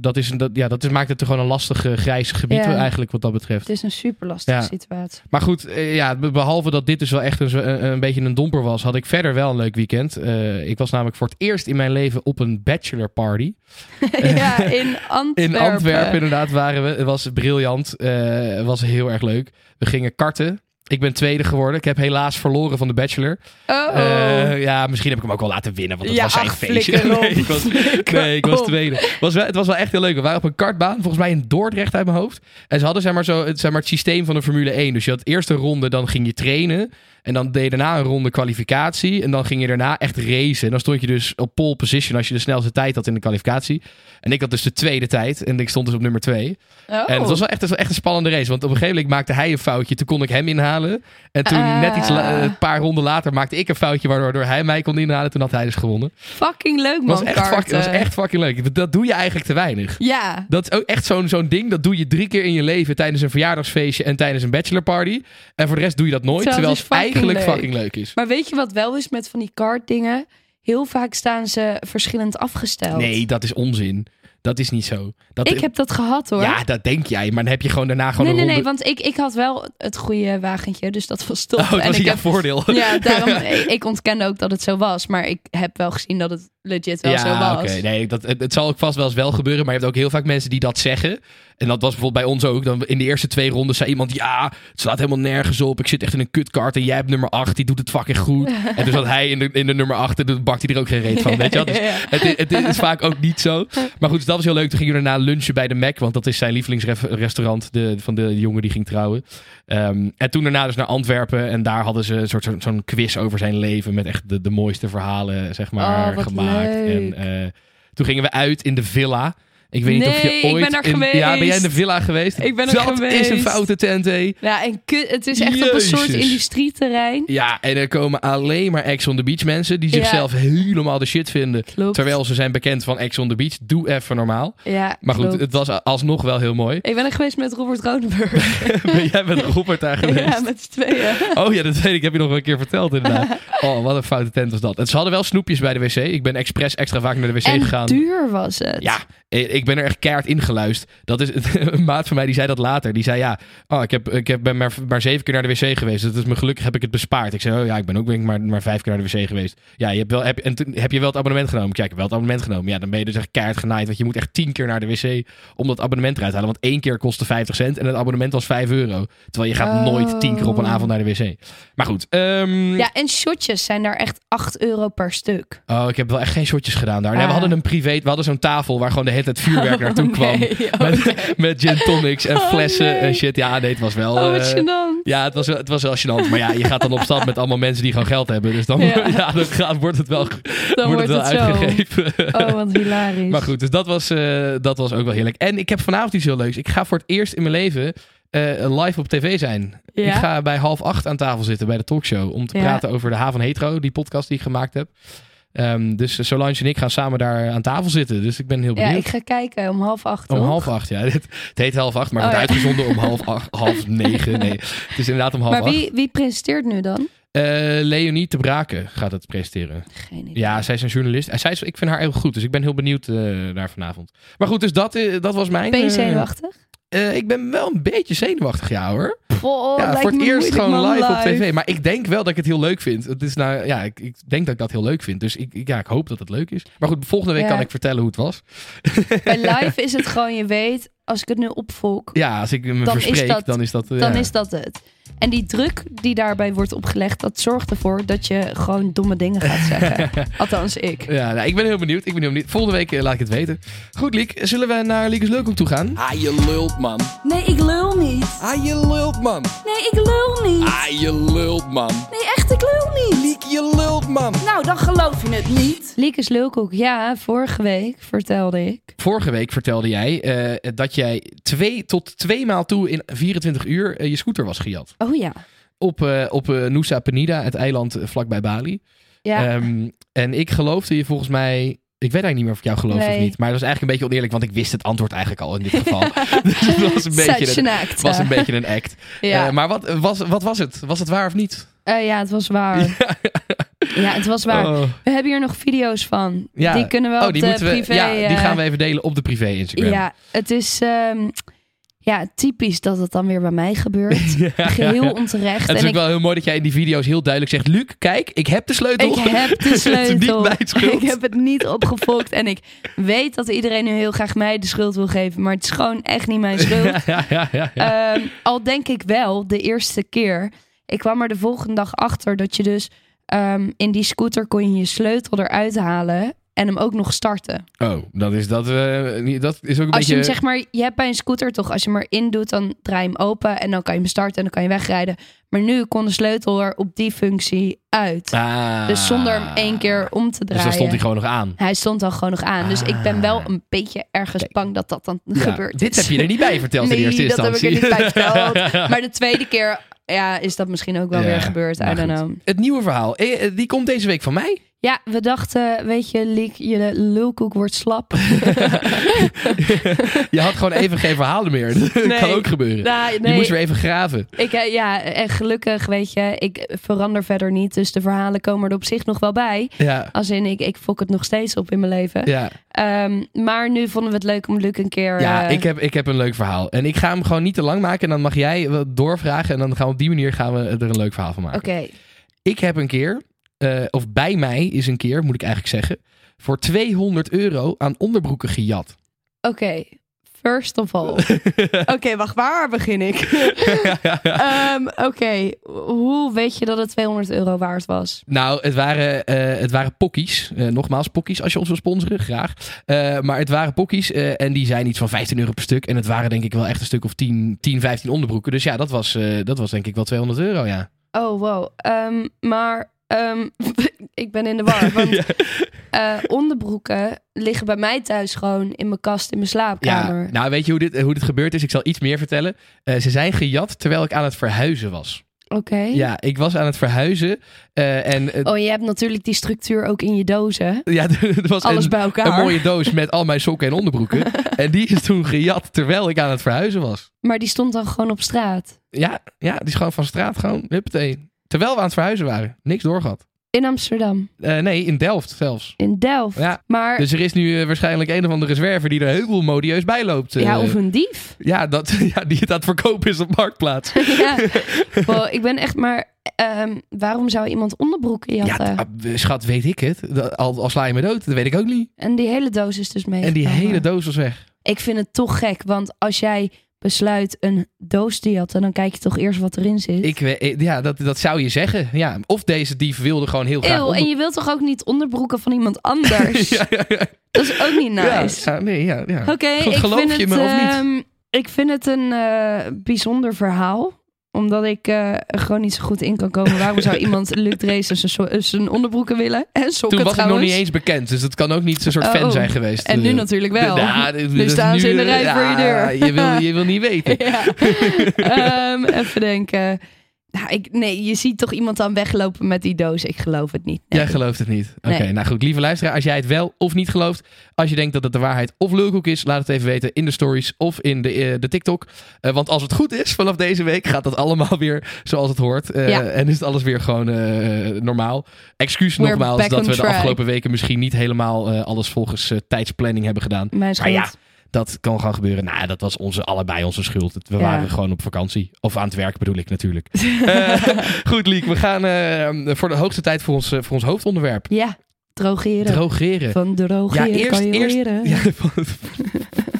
dat, is, een- dat, ja, dat is, maakt het er gewoon een lastig eh, grijs gebied Ja. eigenlijk wat dat betreft. Het is een super lastige Ja. situatie. Maar goed, eh, ja, be- behalve dat dit dus wel echt een, een, beetje een domper was, had ik verder wel een leuk weekend. Eh, ik was namelijk voor het eerst in mijn leven op een bachelor party. ja, in Antwerpen. In Antwerpen inderdaad waren we. Het was briljant. Eh, Het was heel erg leuk. We gingen karten. Ik ben tweede geworden. Ik heb helaas verloren van de Bachelor. Oh, Eh, ja, misschien heb ik hem ook wel laten winnen, want het Ja, was zijn ach, feestje. Nee, ik was, nee, ik was tweede. Het was, wel, het was wel echt heel leuk. We waren op een kartbaan, volgens mij in Dordrecht uit mijn hoofd. En ze hadden zeg maar, zo, het, zeg maar, het systeem van de Formule 1. Dus je had eerst een ronde, dan ging je trainen. En dan deed je daarna een ronde kwalificatie. En dan ging je daarna echt racen. En dan stond je dus op pole position als je de snelste tijd had in de kwalificatie. En ik had dus de tweede tijd. En ik stond dus op nummer twee. Oh. En het was wel echt, het was echt een spannende race. Want op een gegeven moment maakte hij een foutje. Toen kon ik hem inhalen. En toen, Ah. net iets la- een paar ronden later, maakte ik een foutje. Waardoor hij mij kon inhalen. Toen had hij dus gewonnen. Fucking leuk, man. was, echt fuck, was echt fucking leuk. Dat- Dat doe je eigenlijk te weinig. Ja. Dat is ook echt zo'n zo'n ding. Dat doe je drie keer in je leven tijdens een verjaardagsfeestje en tijdens een bachelorparty. En voor de rest doe je dat nooit. Terwijl eigenlijk leuk. fucking leuk is. Maar weet je wat wel is met van die kartdingen? Heel vaak staan ze verschillend afgesteld. Nee, dat is onzin. Dat is niet zo. Dat Ik heb dat gehad hoor. Ja, dat denk jij. Maar dan heb je gewoon daarna gewoon nee, nee, nee, want ik, ik had wel het goede wagentje, dus dat was top. Oh, en was ik jouw heb, voordeel. ja, daarom, ik ontkende ook dat het zo was, maar ik heb wel gezien dat het legit wel zo ja, was. oké. Nee, dat, het, het zal ook vast wel eens wel gebeuren. Maar je hebt ook heel vaak mensen die dat zeggen. En dat was bijvoorbeeld bij ons ook. Dan in de eerste twee rondes zei iemand... Ja, het slaat helemaal nergens op. Ik zit echt in een kutkart. En jij hebt nummer 8. Die doet het fucking goed. en toen zat hij in de, in de nummer 8. En toen bakt hij er ook geen reet van. Weet je? Dus het, is- het is vaak ook niet zo. Maar goed, dus dat was heel leuk. Toen gingen we daarna lunchen bij de Mac. Want dat is zijn lievelingsrestaurant. De, van de jongen die ging trouwen. Ehm, en toen daarna dus naar Antwerpen. En daar hadden ze een soort zo'n quiz over zijn leven. Met echt de, de mooiste verhalen, zeg maar, Oh, gemaakt. leuk. En eh, toen gingen we uit in de villa. Ik weet niet of je Nee, ik ooit... ben in, geweest. Ja, ben jij in de villa geweest? Ik ben er dat geweest. is een foute tent, hé. Ja, en het is echt op een soort industrieterrein. Ja, en er komen alleen maar Ex on the Beach mensen die Ja. zichzelf helemaal de shit vinden. Klopt. Terwijl ze zijn bekend van Ex on the Beach. Doe even normaal. Ja, Maar goed, klopt. het was alsnog wel heel mooi. Ik ben er geweest met Robert Rodenburg. Jij bent Robert daar geweest. ja, met z'n tweeën. Oh ja, dat weet ik. Heb je nog een keer verteld inderdaad. Oh, wat een foute tent was dat. En ze hadden wel snoepjes bij de wc. Ik ben expres extra vaak naar de wc En gegaan. duur was het. Ja, ik ben er echt keihard ingeluisterd. Dat is een maat van mij die zei dat later. Die zei ja, oh, ik, heb, ik heb, ben maar, maar zeven keer naar de wc geweest. Dat is me gelukkig heb ik het bespaard. Ik zei oh ja, ik ben ook denk ik, maar, maar vijf keer naar de wc geweest. Ja, je hebt wel, heb, en toen heb je wel het abonnement genomen? Kijk, ik heb wel het abonnement genomen. Ja, dan ben je dus echt keihard genaaid. Want je moet echt tien keer naar de wc om dat abonnement eruit te halen. Want één keer kostte 50 cent en het abonnement was 5 euro. Terwijl je gaat Oh. nooit tien keer op een avond naar de wc. Maar goed. ehm, Ja, en shotjes zijn daar echt 8 euro per stuk. Oh, ik heb wel echt geen shotjes gedaan daar. Nee, we Ah. hadden een privé, we hadden zo'n tafel waar gewoon de hele tijd vuurwerk naartoe kwam. Nee, oh Met, gin tonics en Oh, flessen nee. en shit. Ja, nee, het was wel... Oh, wat eh, ja, het was, het was wel gênant. Maar ja, je gaat dan op stap met allemaal mensen die gewoon geld hebben. Dus dan, Ja. ja. dan gaat, wordt het wel, Dan wordt het wel uitgegeven. Oh, wat hilarisch. Maar goed, dus dat was, eh, dat was ook wel heerlijk. En ik heb vanavond iets heel leuks. Ik ga voor het eerst in mijn leven eh, live op tv zijn. Ja? Ik ga bij half acht aan tafel zitten bij de talkshow. Om te Ja. praten over de H van Hetero, die podcast die ik gemaakt heb. Ehm, dus Solange en ik gaan samen daar aan tafel zitten. Dus ik ben heel Ja, benieuwd. ik ga kijken om half acht. Om toch? half acht, ja. Het, het heet half acht, maar het Oh, wordt ja. uitgezonden om half, acht, half negen. Nee, het is inderdaad om half Maar acht. wie, wie presenteert nu dan? Eh, Leonie te Braken gaat het presenteren. Geen idee. Ja, zij is een journalist. En zij is, ik vind haar heel goed, dus ik ben heel benieuwd eh, naar vanavond. Maar goed, dus dat, eh, dat was mijn... Ben je zenuwachtig? Eh, ik ben wel een beetje zenuwachtig, ja hoor. Oh, ja, voor het me eerst gewoon live, op tv. Maar ik denk wel dat ik het heel leuk vind. Het is nou, ja, ik, ik denk dat ik dat heel leuk vind. Dus ik, ik- ja, ik hoop dat het leuk is. Maar goed, volgende week Ja. kan ik vertellen hoe het was. Bij live is het gewoon, je weet, als ik het nu opvolk, Ja, als ik me Dan is verspreek, dat- dan is dat... dan ja. is dat het. En die druk die daarbij wordt opgelegd, dat zorgt ervoor dat je gewoon domme dingen gaat zeggen. Althans, ik. Ja, nou, ik ben heel benieuwd. Ik ben heel benieuwd. Volgende week eh, laat ik het weten. Goed, Liek. Zullen we naar Liekes Leukhoek toe gaan? Ah, je lult, man. Nee, ik lul niet. Ah, je lult, man. Nee, ik lul niet. Ah, je lult, man. Nee, echt, ik lul niet. Je lult, man. Nou, dan geloof je het niet. Liekes Lulkoek, ja, vorige week vertelde ik. Vorige week vertelde jij eh, dat jij twee tot twee maal toe in 24 uur eh, je scooter was gejat. Oh ja. Op, eh, op eh, Nusa Penida, het eiland eh, vlakbij Bali. Ja, Ehm, en ik geloofde je volgens mij. Ik weet eigenlijk niet meer of ik jou geloof of Nee. niet. Maar dat was eigenlijk een beetje oneerlijk, want ik wist het antwoord eigenlijk al in dit geval. dus het was een beetje Such een, an act. was een, beetje een act. ja. Eh, maar wat was, wat was het? Was het waar of niet? Eh, ja, het was waar. Ja, het was waar. Oh. We hebben hier nog video's van. Ja. Die kunnen we Oh, op die de we, privé... ja, die eh, gaan we even delen op de privé Instagram. Ja, het is ehm, ja, typisch dat het dan weer bij mij gebeurt. Geheel onterecht. Het is en ook ik, wel heel mooi dat jij in die video's heel duidelijk zegt... Luc, kijk, ik heb de sleutel. ik heb de Het is niet sleutel. mijn schuld. Ik heb het niet opgefokt. En ik weet dat iedereen nu heel graag mij de schuld wil geven. Maar het is gewoon echt niet mijn schuld. Ja, ja, ja, ja, ja. Ehm, al denk ik wel, de eerste keer. Ik kwam er de volgende dag achter dat je dus ehm, in die scooter kon je je sleutel eruit halen. En hem ook nog starten. Oh, dat is, dat, eh, dat is ook een Als je beetje... hem zeg maar, je hebt bij een scooter toch, als je hem erin doet, dan draai je hem open en dan kan je hem starten en dan kan je wegrijden. Maar nu kon de sleutel er op die functie uit. Ah. Dus zonder hem één keer om te Dus draaien. dan stond hij gewoon nog aan. Hij stond al gewoon nog aan. Dus ik ben wel Ah. een beetje ergens Kijk. bang dat dat dan Ja, gebeurt. Dit heb je er niet bij verteld in Nee, eerste dat heb instantie. ik er niet bij verteld. Maar de tweede keer ja, is dat misschien ook wel Ja, weer gebeurd. I don't goed. know. Het nieuwe verhaal, eh, die komt deze week van mij. Ja, we dachten, weet je, Liek, je lulkoek wordt slap. Je had gewoon even geen verhalen meer. Dat Nee. kan ook gebeuren. Nou, Je nee, moest weer even graven. ik, eh, ja, en gelukkig, weet je, ik verander verder niet. Dus de verhalen komen er op zich nog wel bij. Ja, Als in, ik, ik fok het nog steeds op in mijn leven. ja. Ehm, maar nu vonden we het leuk om Luc een keer... ja eh, ik, heb, ik heb een leuk verhaal. En ik ga hem gewoon niet te lang maken. En dan mag jij doorvragen. En dan gaan we op die manier gaan we er een leuk verhaal van maken. Oké, Ik heb een keer, eh, of bij mij is een keer, moet ik eigenlijk zeggen, voor 200 euro aan onderbroeken gejat. oké. First of all. Oké, wacht, waar begin ik? Ehm, Oké, hoe weet je dat het 200 euro waard was? Nou, het waren, eh, het waren pokkies. Eh, nogmaals, pokkies als je ons wil sponsoren, graag. Maar het waren pokkies en die zijn iets van 15 euro per stuk. En het waren denk ik wel echt een stuk of 10, 10 15 onderbroeken. Dus ja, dat was, dat was denk ik wel 200 euro, ja. Oh, wow. Ehm, maar ehm, ik ben in de war. Want Ja. eh, onderbroeken liggen bij mij thuis gewoon in mijn kast in mijn slaapkamer. Ja, nou weet je hoe dit, hoe dit gebeurd is? Ik zal iets meer vertellen. Eh, ze zijn gejat terwijl ik aan het verhuizen was. Oké. Ja, ik was aan het verhuizen. eh, en Oh, je hebt natuurlijk die structuur ook in je dozen. ja, er was Alles een, bij elkaar. een mooie doos met al mijn sokken en onderbroeken. en die is toen gejat terwijl ik aan het verhuizen was. Maar die stond dan gewoon op straat. Ja, ja die is gewoon van straat gewoon. Huppatee. Terwijl we aan het verhuizen waren. Niks doorgehad. In Amsterdam. Eh, nee, in Delft zelfs. In Delft. Ja, Maar dus er is nu eh, waarschijnlijk een of andere zwerver die er heel modieus bij loopt. eh. ja, of een dief. ja, dat, ja, die het aan het verkopen is op Marktplaats. ja. Wow, ik ben echt maar... ehm, waarom zou iemand onderbroeken Ja, jatten? ah, schat, weet ik het. Al, al sla je me dood, dat weet ik ook niet. en die hele doos is dus mee. En die hele doos was weg. Ik vind het toch gek, want als jij besluit een doos te jatten, dan kijk je toch eerst wat erin zit. Ik, eh, ja, dat, dat zou je zeggen. Ja, of deze dief wilde gewoon heel graag... Eeuw, onder- en je wilt toch ook niet onderbroeken van iemand anders? ja, ja, ja. Dat is ook niet nice. Ja, nee, ja, ja. Oké, ik geloof vind je het, me of niet? ehm, ik vind het een eh, bijzonder verhaal. Omdat ik er gewoon niet zo goed in kan komen. Waarom zou iemand Luc Drees zijn, zijn onderbroeken willen? En sokken Toen was ik nog trouwens. niet eens bekend, dus het kan ook niet zo'n soort Oh, fan zijn geweest. En nu Eh, natuurlijk wel. ja, nu staan ze in de rij voor je deur. Je wil, je wil niet weten. ja. Ehm, even denken. Nou, ik, nee, je ziet toch iemand dan weglopen met die doos. Ik geloof het niet. Nee. Jij gelooft het niet. Oké, Nee. nou goed. Lieve luisteraar, als jij het wel of niet gelooft. Als je denkt dat het de waarheid of lulkoek is. Laat het even weten in de stories of in de, eh, de TikTok. Eh, want als het goed is vanaf deze week gaat dat allemaal weer zoals het hoort. Eh, Ja. En is het alles weer gewoon normaal. Excuus We're nogmaals dat we de afgelopen weken misschien niet helemaal alles volgens tijdsplanning hebben gedaan. Mijn Maar ja, dat kan gewoon gebeuren. Nou, dat was onze, allebei onze schuld. We Ja. waren gewoon op vakantie. Of aan het werk bedoel ik natuurlijk. Eh, goed, Liek. We gaan eh, voor de hoogste tijd voor ons, eh, voor ons hoofdonderwerp. Ja, drogeren. Drogeren. Van drogeren Ja, eerst- kan je eerst- leren. Ja, van-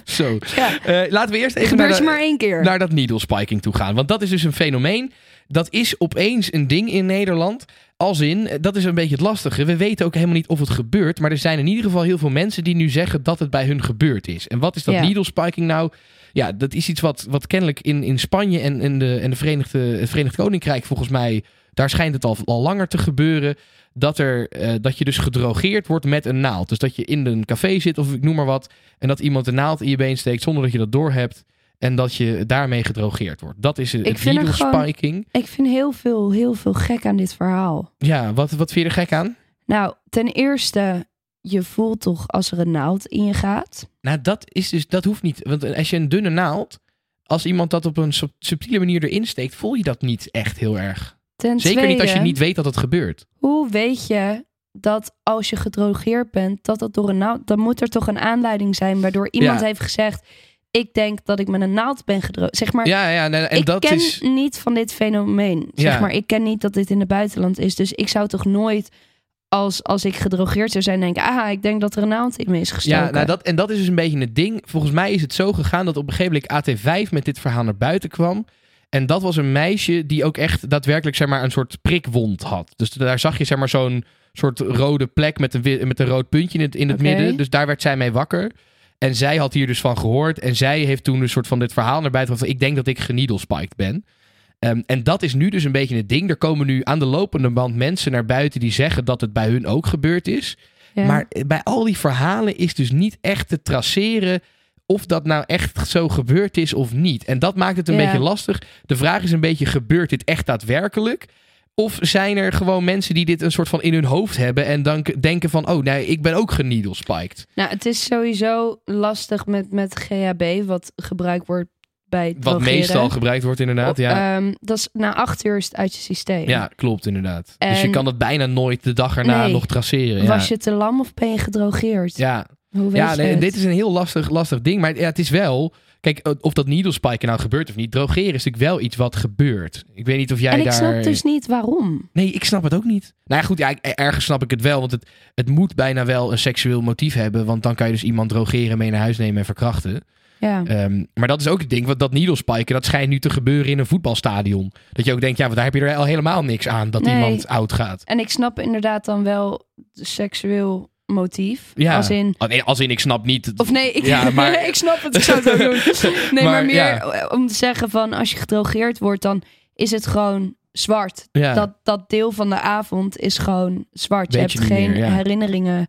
Zo. Ja. Laten we eerst even naar, de- maar één keer. naar dat needle spiking toe gaan. Want dat is dus een fenomeen. Dat is opeens een ding in Nederland. Als in, eh, dat is een beetje het lastige. We weten ook helemaal niet of het gebeurt. Maar er zijn in ieder geval heel veel mensen die nu zeggen dat het bij hun gebeurd is. En wat is dat Ja. needle spiking nou? Ja, dat is iets wat, wat kennelijk in, in Spanje en, en, de, en de Verenigde, het Verenigd Koninkrijk volgens mij... Daar schijnt het al, al langer te gebeuren. Dat, er, eh, dat je dus gedrogeerd wordt met een naald. Dus dat je in een café zit of ik noem maar wat. En dat iemand een naald in je been steekt zonder dat je dat doorhebt. En dat je daarmee gedrogeerd wordt. Dat is het Ik vind needle gewoon- spiking. Ik vind heel veel, heel veel gek aan dit verhaal. Ja, wat, wat vind je er gek aan? Nou, ten eerste, je voelt toch als er een naald in je gaat. Nou, dat, is dus, dat hoeft niet. Want als je een dunne naald, als iemand dat op een sub- subtiele manier erin steekt, voel je dat niet echt heel erg. Ten Zeker niet als je niet weet dat het gebeurt. Hoe weet je dat als je gedrogeerd bent, dat dat door een naald... Dan moet er toch een aanleiding zijn waardoor iemand Ja. heeft gezegd... Ik denk dat ik met een naald ben gedroogd. Zeg maar, Ja, ja, en, en ik dat ken is... niet van dit fenomeen. Zeg Ja. maar, ik ken niet dat dit in het buitenland is. Dus ik zou toch nooit, als, als ik gedrogeerd zou zijn, denken... Ah, ik denk dat er een naald in me is gestoken. Ja, nou dat, en dat is dus een beetje het ding. Volgens mij is het zo gegaan dat op een gegeven moment AT5 met dit verhaal naar buiten kwam. En dat was een meisje die ook echt daadwerkelijk zeg maar, een soort prikwond had. Dus daar zag je zeg maar, zo'n soort rode plek met een, met een rood puntje in het, in het midden. Dus daar werd zij mee wakker. En zij had hier dus van gehoord. En zij heeft toen een soort van dit verhaal naar buiten gebracht. van, Ik denk dat ik geneedlespiked ben. Ehm, en dat is nu dus een beetje het ding. Er komen nu aan de lopende band mensen naar buiten die zeggen dat het bij hun ook gebeurd is. Ja. Maar bij al die verhalen is dus niet echt te traceren of dat nou echt zo gebeurd is of niet. En dat maakt het een Ja. beetje lastig. De vraag is een beetje, gebeurt dit echt daadwerkelijk? Of zijn er gewoon mensen die dit een soort van in hun hoofd hebben en dan denken van, oh nee, ik ben ook geneedlespiked. Nou, het is sowieso lastig met, met GHB, wat gebruikt wordt bij Wat drogeren. meestal gebruikt wordt inderdaad, ja. Ehm, dat is na acht uur is het uit je systeem. Ja, klopt inderdaad. Dus je kan het bijna nooit de dag erna Nee. nog traceren. Ja. Was je te lam of ben je gedrogeerd? ja, Hoe weet ja je nee, dit is een heel lastig, lastig ding. Maar ja, het is wel... Kijk, of dat needlespiken nou gebeurt of niet. Drogeren is natuurlijk wel iets wat gebeurt. Ik weet niet of jij en ik daar... snap dus niet waarom. Nee, ik snap het ook niet. Nou ja, goed, ja, ik- ergens snap ik het wel. Want het, het moet bijna wel een seksueel motief hebben. Want dan kan je dus iemand drogeren, mee naar huis nemen en verkrachten. Ja. Ehm, maar dat is ook het ding. Want dat needlespiken, dat schijnt nu te gebeuren in een voetbalstadion. Dat je ook denkt, ja, want daar heb je er al helemaal niks aan. Dat Nee. iemand oud gaat. En ik snap inderdaad dan wel de seksueel motief. Ja. Als in... Oh, nee, als in, ik snap niet... Of nee, ik, Ja, maar- ik snap het, ik zou het ook doen. Nee, maar, Maar, meer ja. om te zeggen van als je gedrogeerd wordt, dan is het gewoon zwart. Ja. Dat, dat deel van de avond is gewoon zwart. Je hebt je geen meer, ja. herinneringen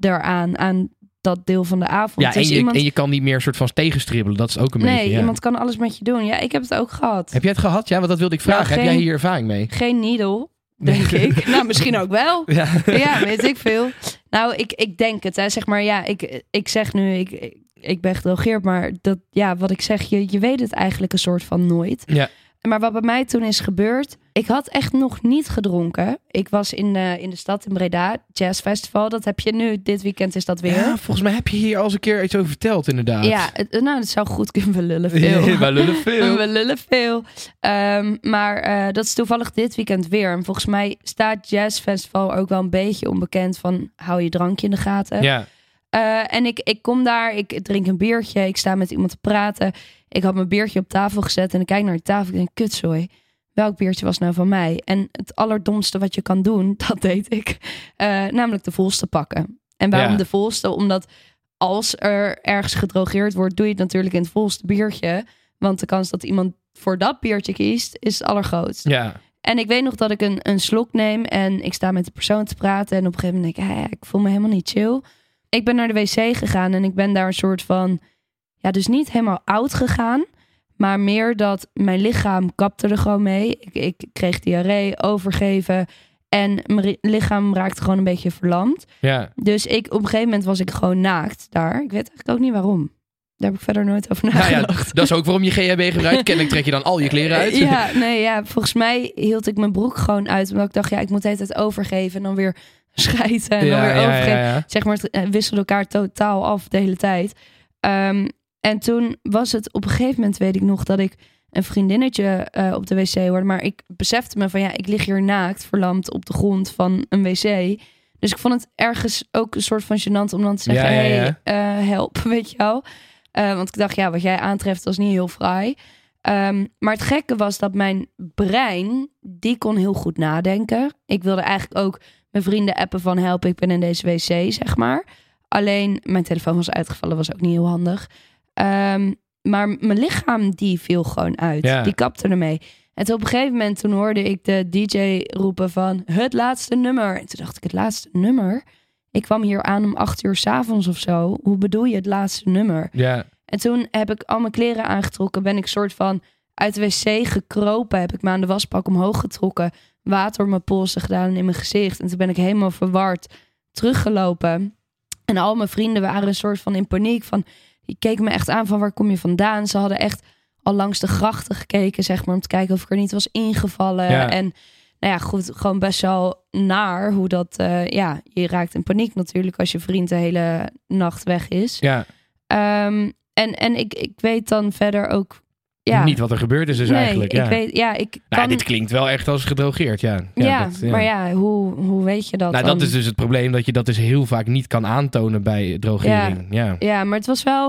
eraan, aan dat deel van de avond. ja, en Dus je, iemand, en je kan niet meer soort van tegenstribbelen. Dat is ook een nee, beetje... ja. iemand kan alles met je doen. Ja, ik heb het ook gehad. Heb jij het gehad? Ja, want dat wilde ik vragen. Nou, Heb jij hier ervaring mee? Geen needle, denk ik. nou, misschien ook wel. Ja. ja, weet ik veel. Nou, ik, ik denk het. Hè. Zeg maar, ja, ik, ik zeg nu, ik, ik ben gedrogeerd, maar dat, ja, wat ik zeg, je, je weet het eigenlijk een soort van nooit. Ja. Maar wat bij mij toen is gebeurd, ik had echt nog niet gedronken. Ik was in de, in de stad in Breda, Jazz Festival. Dat heb je nu, dit weekend is dat weer. Ja, volgens mij heb je hier al eens een keer iets over verteld, inderdaad. Ja, het- nou, dat zou goed kunnen. We lullen veel. Wij lullen veel. We lullen veel. Ehm, maar eh, dat is toevallig dit weekend weer. En volgens mij staat Jazz Festival ook wel een beetje onbekend van hou je drankje in de gaten. Ja. Eh, en ik, ik kom daar, ik drink een biertje, ik sta met iemand te praten. Ik had mijn biertje op tafel gezet en ik kijk naar de tafel en denk, kutzooi. Welk biertje was nou van mij? En het allerdomste wat je kan doen, dat deed ik. eh, namelijk de volste pakken. En waarom Ja. de volste? Omdat als er ergens gedrogeerd wordt, doe je het natuurlijk in het volste biertje. Want de kans dat iemand voor dat biertje kiest, is het allergrootst. Ja. En ik weet nog dat ik een, een slok neem en ik sta met de persoon te praten. En op een gegeven moment denk ik, "Hé, ik voel me helemaal niet chill. Ik ben naar de wc gegaan en ik ben daar een soort van, ja, dus niet helemaal oud gegaan. Maar meer dat mijn lichaam kapte er gewoon mee. Ik, ik kreeg diarree, overgeven. En mijn lichaam raakte gewoon een beetje verlamd. Ja. Dus ik, op een gegeven moment was ik gewoon naakt daar. Ik weet eigenlijk ook niet waarom. Daar heb ik verder nooit over Nou ja, nagedacht. dat is ook waarom je GHB gebruikt. Kennelijk trek je dan al je kleren uit. Ja, nee, ja, volgens mij hield ik mijn broek gewoon uit. Omdat ik dacht, ja, ik moet de hele tijd overgeven. En dan weer schijten en dan weer overgeven. ja. Zeg maar, het eh, wisselde elkaar totaal af de hele tijd. Ehm, en toen was het op een gegeven moment, weet ik nog, dat ik een vriendinnetje eh, op de wc hoorde. Maar ik besefte me van, ja, ik lig hier naakt, verlamd op de grond van een wc. Dus ik vond het ergens ook een soort van gênant om dan te zeggen, Ja, ja, hey, ja. eh, help, weet je wel. Eh, want ik dacht, ja, wat jij aantreft was niet heel fraai. Ehm, maar het gekke was dat mijn brein, die kon heel goed nadenken. Ik wilde eigenlijk ook mijn vrienden appen van help, ik ben in deze wc, zeg maar. Alleen mijn telefoon was uitgevallen, was ook niet heel handig. Ehm, maar mijn lichaam, die viel gewoon uit. Ja. Die kapte ermee. En toen op een gegeven moment, toen hoorde ik de DJ roepen van het laatste nummer. En toen dacht ik, het laatste nummer? Ik kwam hier aan om acht uur s'avonds of zo. Hoe bedoel je het laatste nummer? Ja. En toen heb ik al mijn kleren aangetrokken. Ben ik soort van uit de wc gekropen. Heb ik me aan de wasbak omhoog getrokken. Water op mijn polsen gedaan en in mijn gezicht. En toen ben ik helemaal verward teruggelopen. En al mijn vrienden waren een soort van in paniek. Van, die keken me echt aan van waar kom je vandaan? Ze hadden echt al langs de grachten gekeken, zeg maar. Om te kijken of ik er niet was ingevallen. Ja. En nou ja, goed, gewoon best wel naar hoe dat, eh, ja, je raakt in paniek natuurlijk als je vriend de hele nacht weg is. Ja, Ehm, en en ik, ik weet dan verder ook, ja, niet wat er gebeurd is dus nee, eigenlijk. Ja. ik weet, ja, ik Nou, kan, dit klinkt wel echt als gedrogeerd, ja. ja, dat- maar ja, hoe, hoe weet je dat Nou, dan? dat is dus het probleem, dat je dat dus heel vaak niet kan aantonen bij drogering. Ja. Ja, maar het was wel,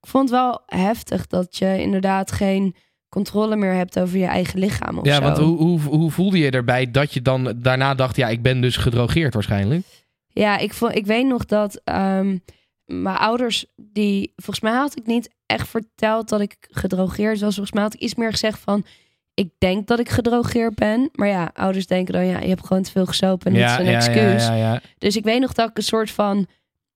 ik vond het wel heftig dat je inderdaad geen controle meer hebt over je eigen lichaam of Ja, zo. want hoe, hoe, hoe voelde je erbij dat je dan daarna dacht, ja, ik ben dus gedrogeerd waarschijnlijk? Ja, ik, vond, ik weet nog dat ehm, mijn ouders, die volgens mij had ik niet echt verteld dat ik gedrogeerd was. Volgens mij had ik iets meer gezegd van, ik denk dat ik gedrogeerd ben. Maar ja, ouders denken dan, ja, je hebt gewoon te veel gesopen en dit is een excuus. Ja, ja, ja. Dus ik weet nog dat ik een soort van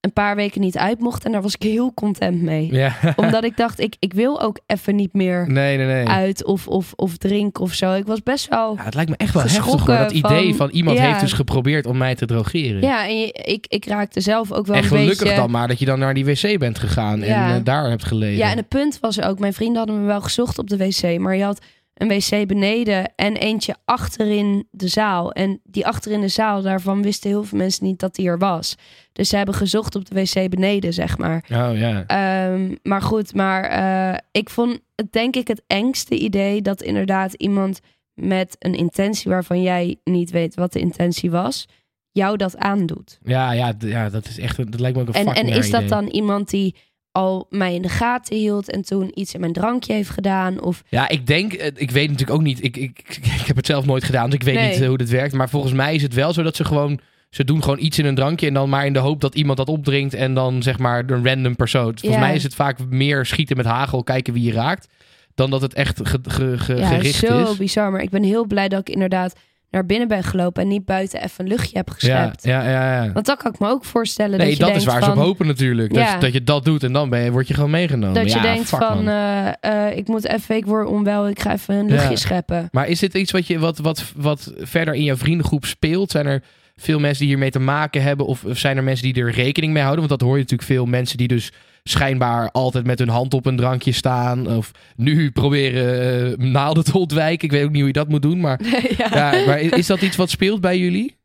een paar weken niet uit mocht. En daar was ik heel content mee. ja. Omdat ik dacht, ik, ik wil ook even niet meer Nee, nee, nee. uit of, of, of drinken of zo. Ik was best wel... Ja, het lijkt me echt wel heftig hoor. Dat idee van- van iemand ja. heeft dus geprobeerd om mij te drogeren. Ja, en je, ik, ik raakte zelf ook wel en gelukkig beetje... dan maar dat je dan naar die wc bent gegaan en eh, daar hebt gelegen. Ja, en het punt was ook, mijn vrienden hadden me wel gezocht op de wc, maar je had een wc beneden en eentje achterin de zaal. En die achterin de zaal, daarvan wisten heel veel mensen niet dat die er was. Dus ze hebben gezocht op de wc beneden, zeg maar. Oh ja. Ehm, maar goed, maar eh, ik vond het denk ik het engste idee dat inderdaad iemand met een intentie waarvan jij niet weet wat de intentie was, jou dat aandoet. Ja, ja, ja, dat is echt, dat lijkt me ook een En, en is dat idee. dan iemand die al mij in de gaten hield en toen iets in mijn drankje heeft gedaan? Of Ja, ik denk, eh, ik weet natuurlijk ook niet, ik, ik, ik heb het zelf nooit gedaan, dus ik weet Nee. niet eh, hoe dit werkt. Maar volgens mij is het wel zo dat ze gewoon, ze doen gewoon iets in een drankje en dan maar in de hoop dat iemand dat opdrinkt en dan zeg maar een random persoon. Volgens Ja. mij is het vaak meer schieten met hagel, kijken wie je raakt, dan dat het echt ge, ge- ge- ja, gericht zo is. bizar. Maar ik ben heel blij dat ik inderdaad naar binnen ben gelopen en niet buiten even een luchtje heb Ja, geschept. ja, ja, ja. Want dat kan ik me ook voorstellen. Nee, dat, je dat denkt is waar van, ze op hopen natuurlijk. Dat, Ja. dat je dat doet en dan ben je, word je gewoon meegenomen. Dat je Ja, denkt fuck, van, eh, eh, ik moet even, ik word onwel, ik ga even een luchtje Ja. scheppen. Maar is dit iets wat, je, wat, wat, wat verder in jouw vriendengroep speelt? Zijn er veel mensen die hiermee te maken hebben? Of, of zijn er mensen die er rekening mee houden? Want dat hoor je natuurlijk veel mensen die dus schijnbaar altijd met hun hand op een drankje staan. Of nu proberen eh, naalden te ontwijken. Ik weet ook niet hoe je dat moet doen. Maar, ja. ja, maar is dat iets wat speelt bij jullie?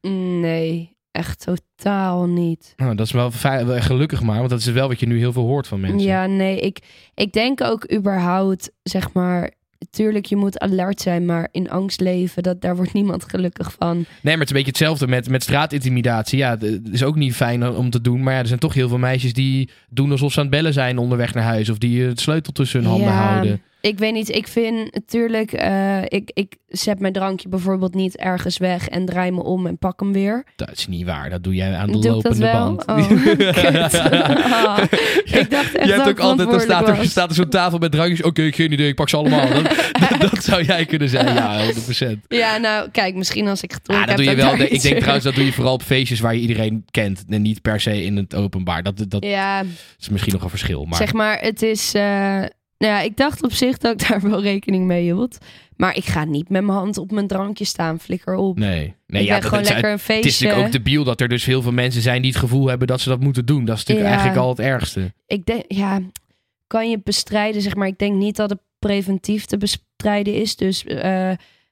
Nee, echt totaal niet. Nou, dat is wel gelukkig maar. Want dat is wel wat je nu heel veel hoort van mensen. Ja, nee, ik, ik denk ook überhaupt, zeg maar, tuurlijk, je moet alert zijn, maar in angst leven, dat, daar wordt niemand gelukkig van. Nee, maar het is een beetje hetzelfde met, met straatintimidatie. Ja, het is ook niet fijn om te doen. Maar ja, er zijn toch heel veel meisjes die doen alsof ze aan het bellen zijn onderweg naar huis. Of die het sleutel tussen hun handen Ja, houden. Ik weet niet, ik vind natuurlijk, eh, ik, ik zet mijn drankje bijvoorbeeld niet ergens weg en draai me om en pak hem weer. Dat is niet waar. Dat doe jij aan de Doe lopende band. Oh. Ah, ik dacht echt Je hebt ook altijd, dan staat er, staat er zo'n tafel met drankjes. Oké, geen idee, ik pak ze allemaal. Dat, dat, dat zou jij kunnen zijn, ja, 100%. Ja, nou, kijk, misschien als ik gedronken Ja, dat heb... doe je wel. Ik denk trouwens, dat doe je vooral op feestjes waar je iedereen kent. En niet per se in het openbaar. Dat, dat Ja, is misschien nog een verschil. Maar zeg maar, het is... eh, nou ja, ik dacht op zich dat ik daar wel rekening mee hield. Maar ik ga niet met mijn hand op mijn drankje staan, flikker op. nee. nee ik ja, ben gewoon het, lekker een het is feestje. natuurlijk ook debiel dat er dus heel veel mensen zijn die het gevoel hebben dat ze dat moeten doen. Dat is natuurlijk Ja. eigenlijk al het ergste. Ik denk, ja, kan je bestrijden, zeg maar. Ik denk niet dat het preventief te bestrijden is. Dus eh,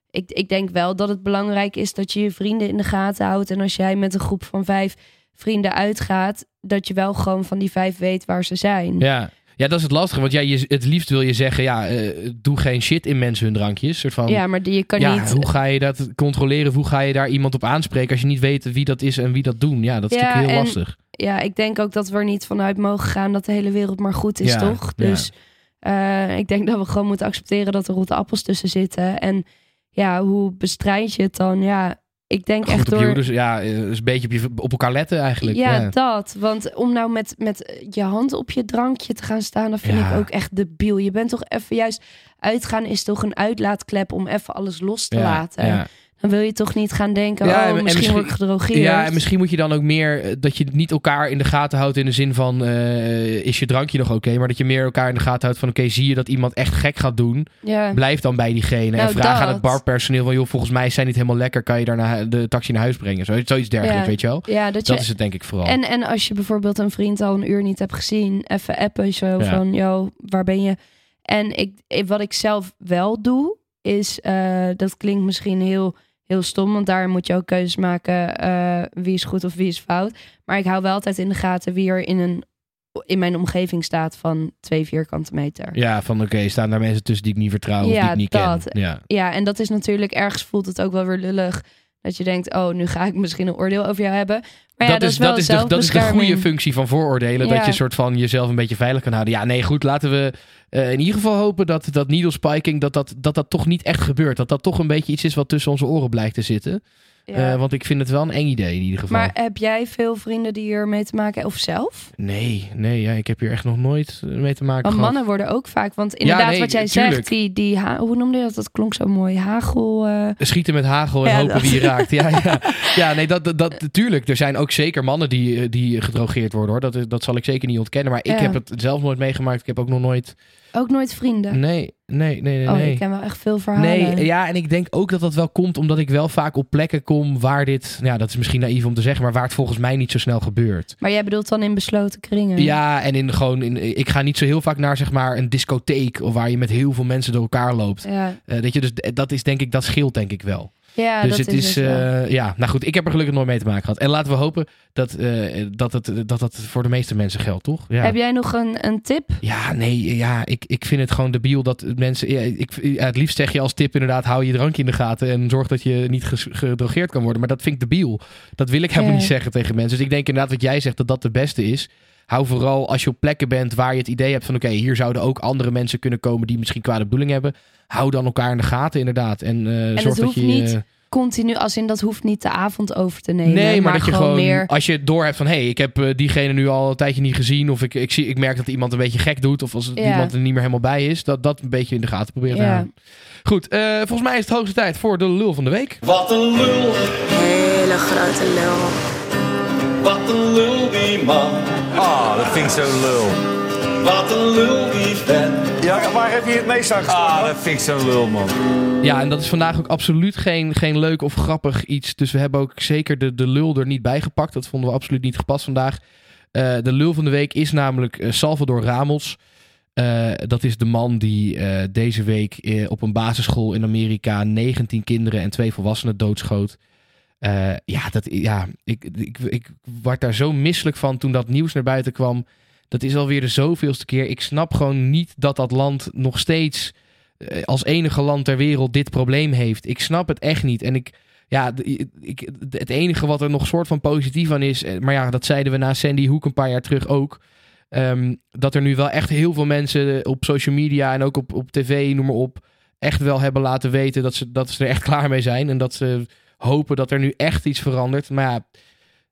ik, ik denk wel dat het belangrijk is dat je je vrienden in de gaten houdt. En als jij met een groep van vijf vrienden uitgaat, dat je wel gewoon van die vijf weet waar ze zijn. Ja. Ja, dat is het lastige. Want ja, je, het liefst wil je zeggen, ja, eh, doe geen shit in mensen hun drankjes. Soort van, Ja, maar die- je kan ja, niet. hoe ga je dat controleren? Hoe ga je daar iemand op aanspreken als je niet weet wie dat is en wie dat doen? Ja, dat is Ja, natuurlijk heel en- lastig. Ja, ik denk ook dat we er niet vanuit mogen gaan dat de hele wereld maar goed is, Ja, toch? Dus eh, ik denk dat we gewoon moeten accepteren dat er rotte appels tussen zitten. En ja, hoe bestrijd je het dan? Ja, ik denk Goed echt je door. dus ja, eh, is een beetje op, je, op elkaar letten eigenlijk. Ja, Ja, dat. Want om nou met, met je hand op je drankje te gaan staan, dat vind Ja. ik ook echt debiel. Je bent toch even juist uitgaan is toch een uitlaatklep om even alles los te Ja, laten. Dan wil je toch niet gaan denken, Ja, oh, en- en misschien, word ik gedrogeerd. Ja, en misschien moet je dan ook meer eh, dat je niet elkaar in de gaten houdt in de zin van eh, is je drankje nog oké, maar dat je meer elkaar in de gaten houdt van oké, zie je dat iemand echt gek gaat doen, Ja. blijf dan bij diegene en Nou, vraag aan het barpersoneel van joh, volgens mij zijn niet helemaal lekker, kan je daar naar de taxi naar huis brengen, Zo- zoiets dergelijks, Ja. weet je wel? Ja, dat je is het denk ik vooral. En, en als je bijvoorbeeld een vriend al een uur niet hebt gezien, even appen zo van, yo, waar ben je? En ik, ik- wat ik zelf wel doe, is, eh, dat klinkt misschien heel, heel stom, want daar moet je ook keuzes maken eh, wie is goed of wie is fout. Maar ik hou wel altijd in de gaten wie er in, een, in mijn omgeving staat van twee vierkante meter. Ja, van oké, staan daar mensen tussen die ik niet vertrouw of Ja, die ik niet dat. ken. Ja. Ja, en dat is natuurlijk ergens voelt het ook wel weer lullig. Dat je denkt, oh, nu ga ik misschien een oordeel over jou hebben. Maar ja, dat, is wel dat, is de, dat is de goede functie van vooroordelen. Ja. Dat je soort van jezelf een beetje veilig kan houden. Ja, nee, goed. Laten we eh, in ieder geval hopen dat dat needle spiking, dat dat, dat dat toch niet echt gebeurt. Dat dat toch een beetje iets is wat tussen onze oren blijkt te zitten. Ja. Eh, want ik vind het wel een eng idee in ieder geval. Maar heb jij veel vrienden die hier mee te maken hebben? Of zelf? Nee, nee, ja, ik heb hier echt nog nooit mee te maken Want gehad. mannen worden ook vaak... Want inderdaad, nee, wat jij tuurlijk. zegt, die, die hoe noemde je dat? Dat klonk zo mooi. Hagel... eh, Schieten met hagel en Ja, hopen dat. wie je raakt. Ja, ja. ja nee, dat, dat, dat, tuurlijk. Er zijn ook zeker mannen die, eh, die gedrogeerd worden hoor. Dat, dat zal ik zeker niet ontkennen. Maar ik heb het zelf nooit meegemaakt. Ik heb ook nog nooit. ook nooit vrienden. Nee, nee, nee, nee. oh, nee. ik ken wel echt veel verhalen. Nee, ja, en ik denk ook dat dat wel komt omdat ik wel vaak op plekken kom waar dit, ja, dat is misschien naïef om te zeggen, maar waar het volgens mij niet zo snel gebeurt. Maar jij bedoelt dan in besloten kringen? Ja, en in gewoon, in, ik ga niet zo heel vaak naar zeg maar een discotheek of waar je met heel veel mensen door elkaar loopt. Ja, Eh, weet je, dus dat is denk ik, dat scheelt denk ik wel. Ja dus dat het is, eh, ja, nou goed, ik heb er gelukkig nooit mee te maken gehad. En laten we hopen dat, eh, dat, het, dat dat voor de meeste mensen geldt, toch? Ja. Heb jij nog een, een tip? Ja, nee, ja, ik, ik vind het gewoon debiel dat mensen... Ja, ik, ja, het liefst zeg je als tip inderdaad, hou je drankje in de gaten en zorg dat je niet gedrogeerd kan worden. Maar dat vind ik debiel. Dat wil ik helemaal niet zeggen tegen mensen. Dus ik denk inderdaad wat jij zegt, dat dat de beste is. Hou vooral als je op plekken bent waar je het idee hebt van... oké, hier zouden ook andere mensen kunnen komen die misschien kwade bedoeling hebben. Hou dan elkaar in de gaten inderdaad. En, eh, het zorg dat hoeft je... niet eh, Continu, als in dat hoeft niet de avond over te nemen. Nee, maar, dat je gewoon, meer... als je door hebt van, hé, hey, ik heb eh, diegene nu al een tijdje niet gezien, of ik, ik, zie, ik merk dat iemand een beetje gek doet, of als Ja. iemand er niet meer helemaal bij is, dat dat een beetje in de gaten proberen te houden. Goed, eh, volgens mij is het hoogste tijd voor de lul van de week. Wat een lul, Hele grote lul. wat een lul die man. Ah, dat vind ik zo lul. Wat een lul die vent. Ja, waar heb je het meest aan Ah, dat vind ik zo lul, man. Ja, en dat is vandaag ook absoluut geen, geen leuk of grappig iets. Dus we hebben ook zeker de, de lul er niet bij gepakt. Dat vonden we absoluut niet gepast vandaag. Eh, de lul van de week is namelijk eh, Salvador Ramos. Eh, dat is de man die eh, deze week eh, op een basisschool in Amerika 19 kinderen en twee volwassenen doodschoot. Eh, ja, dat, ja ik, ik, ik werd daar zo misselijk van toen dat nieuws naar buiten kwam. Dat is alweer de zoveelste keer. Ik snap gewoon niet dat dat land nog steeds eh, als enige land ter wereld dit probleem heeft. Ik snap het echt niet. En ik, ja, ik, het enige wat er nog soort van positief aan is, eh, maar ja, dat zeiden we na Sandy Hook een paar jaar terug ook. ehm, dat er nu wel echt heel veel mensen op social media en ook op, op tv, noem maar op, echt wel hebben laten weten dat ze, dat ze er echt klaar mee zijn. En dat ze hopen dat er nu echt iets verandert. Maar ja,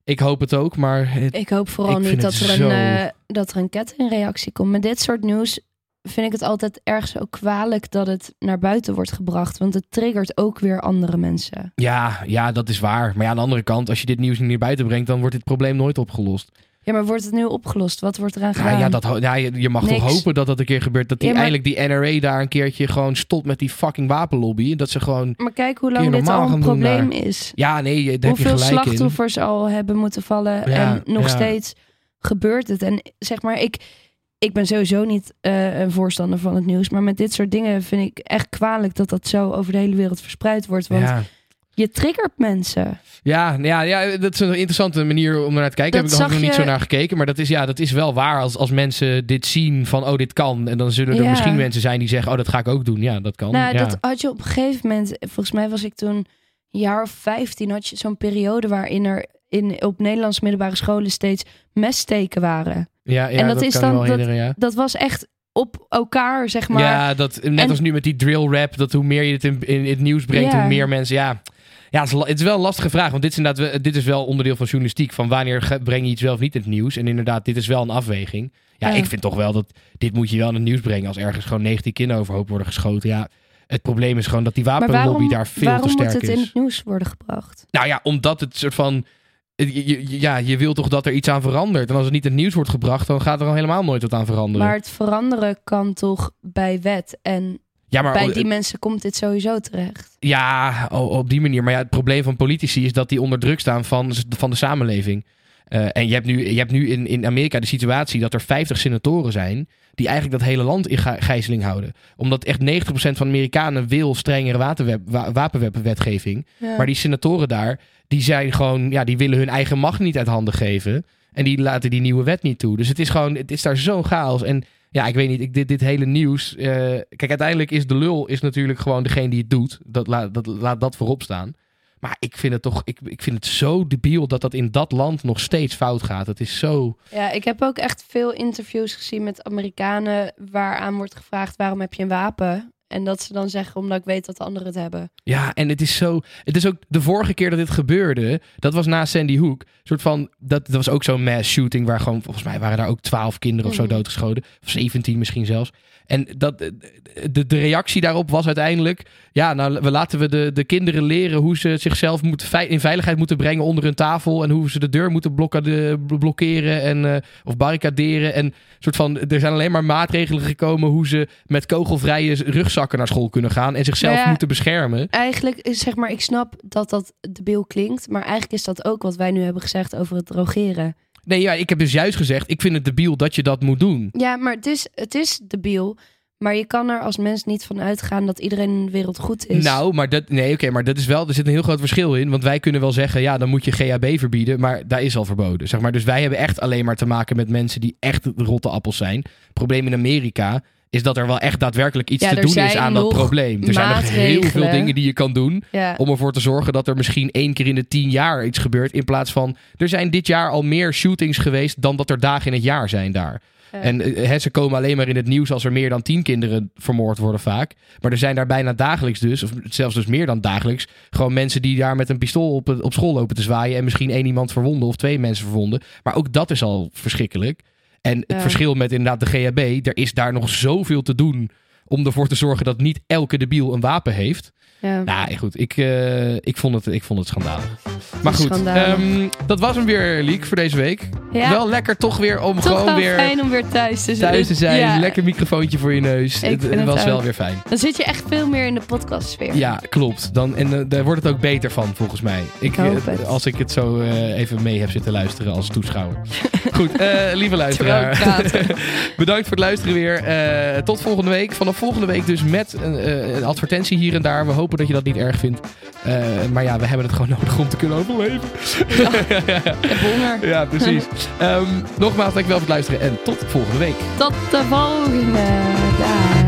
ik hoop het ook, maar het- Ik hoop vooral Ik niet vind dat er, zo- een, eh, dat er een kettingreactie komt. Met dit soort nieuws vind ik het altijd erg zo kwalijk dat het naar buiten wordt gebracht. Want het triggert ook weer andere mensen. ja, ja, dat is waar. Maar ja, aan de andere kant, als je dit nieuws niet naar buiten brengt, dan wordt dit probleem nooit opgelost. Ja, maar wordt het nu opgelost? Wat wordt eraan gedaan? Ja, ja, dat, ja, je, je mag Niks. toch hopen dat dat een keer gebeurt. Dat die, Ja, maar- eindelijk die NRA daar een keertje gewoon stopt met die fucking wapenlobby. Dat ze gewoon... Maar kijk hoe lang dit al een probleem is. Ja, nee, daar heb je Hoeveel in. slachtoffers al hebben moeten vallen. Ja, en nog steeds gebeurt het. En zeg maar, ik, ik ben sowieso niet eh, een voorstander van het nieuws. Maar met dit soort dingen vind ik echt kwalijk dat dat zo over de hele wereld verspreid wordt. Want. Je triggert mensen. Ja, ja, ja, dat is een interessante manier om naar te kijken. Dat Heb ik nog niet zo naar gekeken. Maar dat is, ja, dat is wel waar als, als mensen dit zien van, oh, dit kan. En dan zullen er Ja. misschien mensen zijn die zeggen, oh, dat ga ik ook doen. Ja, dat kan. Nou, ja. dat had je op een gegeven moment. Volgens mij was ik toen een jaar of 15. Had je zo'n periode waarin er in, op Nederlandse middelbare scholen steeds messteken waren. ja, ja, en dat is dan- dat- herinneren, ja. Dat was echt op elkaar, zeg maar. ja, dat, net en- als nu met die drill rap, dat hoe meer je het in, in, het nieuws brengt, hoe meer mensen, ja... Ja, het is, het is wel een lastige vraag, want dit is, inderdaad, wel- dit is wel onderdeel van journalistiek. Van wanneer breng je iets wel of niet in het nieuws? En inderdaad, dit is wel een afweging. Ja, Ja. ik vind toch wel dat dit moet je wel in het nieuws brengen. Als ergens gewoon 19 kinderen overhoop worden geschoten. Ja, het probleem is gewoon dat die wapenlobby waarom, daar veel waarom te sterk moet het is. in het nieuws worden gebracht? Nou ja, omdat het soort van... je- je- Ja, je wil toch dat er iets aan verandert. En als het niet in het nieuws wordt gebracht, dan gaat er al helemaal nooit wat aan veranderen. Maar het veranderen kan toch bij wet. En ja, maar bij die mensen komt dit sowieso terecht. Ja, op die manier. Maar ja, het probleem van politici is dat die onder druk staan van, van de samenleving. Eh, en je hebt nu, je hebt nu in, in Amerika de situatie dat er 50 senatoren zijn die eigenlijk dat hele land in gijzeling houden. Omdat echt 90% van de Amerikanen wil strengere wa- wapenwetgeving. Maar die senatoren daar, die zijn gewoon, ja, die willen hun eigen macht niet uit handen geven. En die laten die nieuwe wet niet toe. Dus het is gewoon, het is daar zo'n chaos. En ja, ik weet niet, ik, dit, dit hele nieuws. eh, kijk, uiteindelijk is de lul is natuurlijk gewoon degene die het doet. Dat, laat dat, laat dat voorop staan. Maar ik vind het toch, ik, ik vind het zo debiel dat dat in dat land nog steeds fout gaat. Het is zo. Ja, ik heb ook echt veel interviews gezien met Amerikanen waaraan wordt gevraagd waarom heb je een wapen? En dat ze dan zeggen omdat ik weet dat de anderen het hebben. Ja, en het is zo. Het is ook de vorige keer dat dit gebeurde. Dat was na Sandy Hook. Een soort van. Dat, dat was ook zo'n mass shooting. Waar gewoon. Volgens mij waren daar ook twaalf kinderen of zo Mhm. doodgeschoten. Of 17 misschien zelfs. En dat, de, de reactie daarop was uiteindelijk. Ja, nou, we laten we de, de kinderen leren hoe ze zichzelf moeten, vei- in veiligheid moeten brengen onder hun tafel. En hoe ze de deur moeten blokkade, blokkeren en, eh, of barricaderen. En soort van, er zijn alleen maar maatregelen gekomen hoe ze met kogelvrije naar school kunnen gaan. En zichzelf Nou ja, moeten beschermen. Eigenlijk is zeg maar, ik snap dat dat debiel klinkt, maar eigenlijk is dat ook wat wij nu hebben gezegd over het drogeren. Nee, ja, ik heb dus juist gezegd, ik vind het debiel dat je dat moet doen. Ja, maar het is, het is debiel. Maar je kan er als mens niet van uitgaan dat iedereen in de wereld goed is. Nou, maar dat, nee, oké, maar dat is wel, er zit een heel groot verschil in. Want wij kunnen wel zeggen, ja, dan moet je GHB verbieden, maar daar is al verboden. Zeg maar. Dus wij hebben echt alleen maar te maken met mensen die echt rotte appels zijn. Probleem in Amerika is dat er wel echt daadwerkelijk iets Ja, te doen is aan dat probleem. Er zijn nog heel veel dingen die je kan doen ja. om ervoor te zorgen dat er misschien één keer in de tien jaar iets gebeurt. In plaats van, er zijn dit jaar al meer shootings geweest dan dat er dagen in het jaar zijn daar. Ja. En eh, hè, ze komen alleen maar in het nieuws als er meer dan tien kinderen vermoord worden vaak. Maar er zijn daar bijna dagelijks dus, of zelfs dus meer dan dagelijks, gewoon mensen die daar met een pistool op, op school lopen te zwaaien en misschien één iemand verwonden of twee mensen verwonden. Maar ook dat is al verschrikkelijk. En het Ja. verschil met inderdaad de GHB, er is daar nog zoveel te doen om ervoor te zorgen dat niet elke debiel een wapen heeft. Ja. Nou, goed. Ik, eh, ik, vond, het, ik vond het schandalig. Maar goed, schandalig. ehm, dat was hem weer, Liek, voor deze week. Ja. Wel lekker toch weer om Toch gewoon weer fijn om weer thuis te zijn. thuis te zijn. Ja. Lekker microfoontje voor je neus. Het was wel weer fijn. Dan zit je echt veel meer in de podcastsfeer. Ja, klopt. Dan, en eh, daar wordt het ook beter van, volgens mij. Ik, eh, als ik het zo even mee heb zitten luisteren als toeschouwer. Goed, lieve luisteraar. Bedankt voor het luisteren weer. Tot volgende week. Vanaf volgende week dus met een, een advertentie hier en daar. We hopen dat je dat niet erg vindt. Eh, maar ja, we hebben het gewoon nodig om te kunnen overleven. Heb honger. Ja, precies. Ehm, nogmaals, dankjewel voor het luisteren en tot volgende week. Tot de volgende. Dag.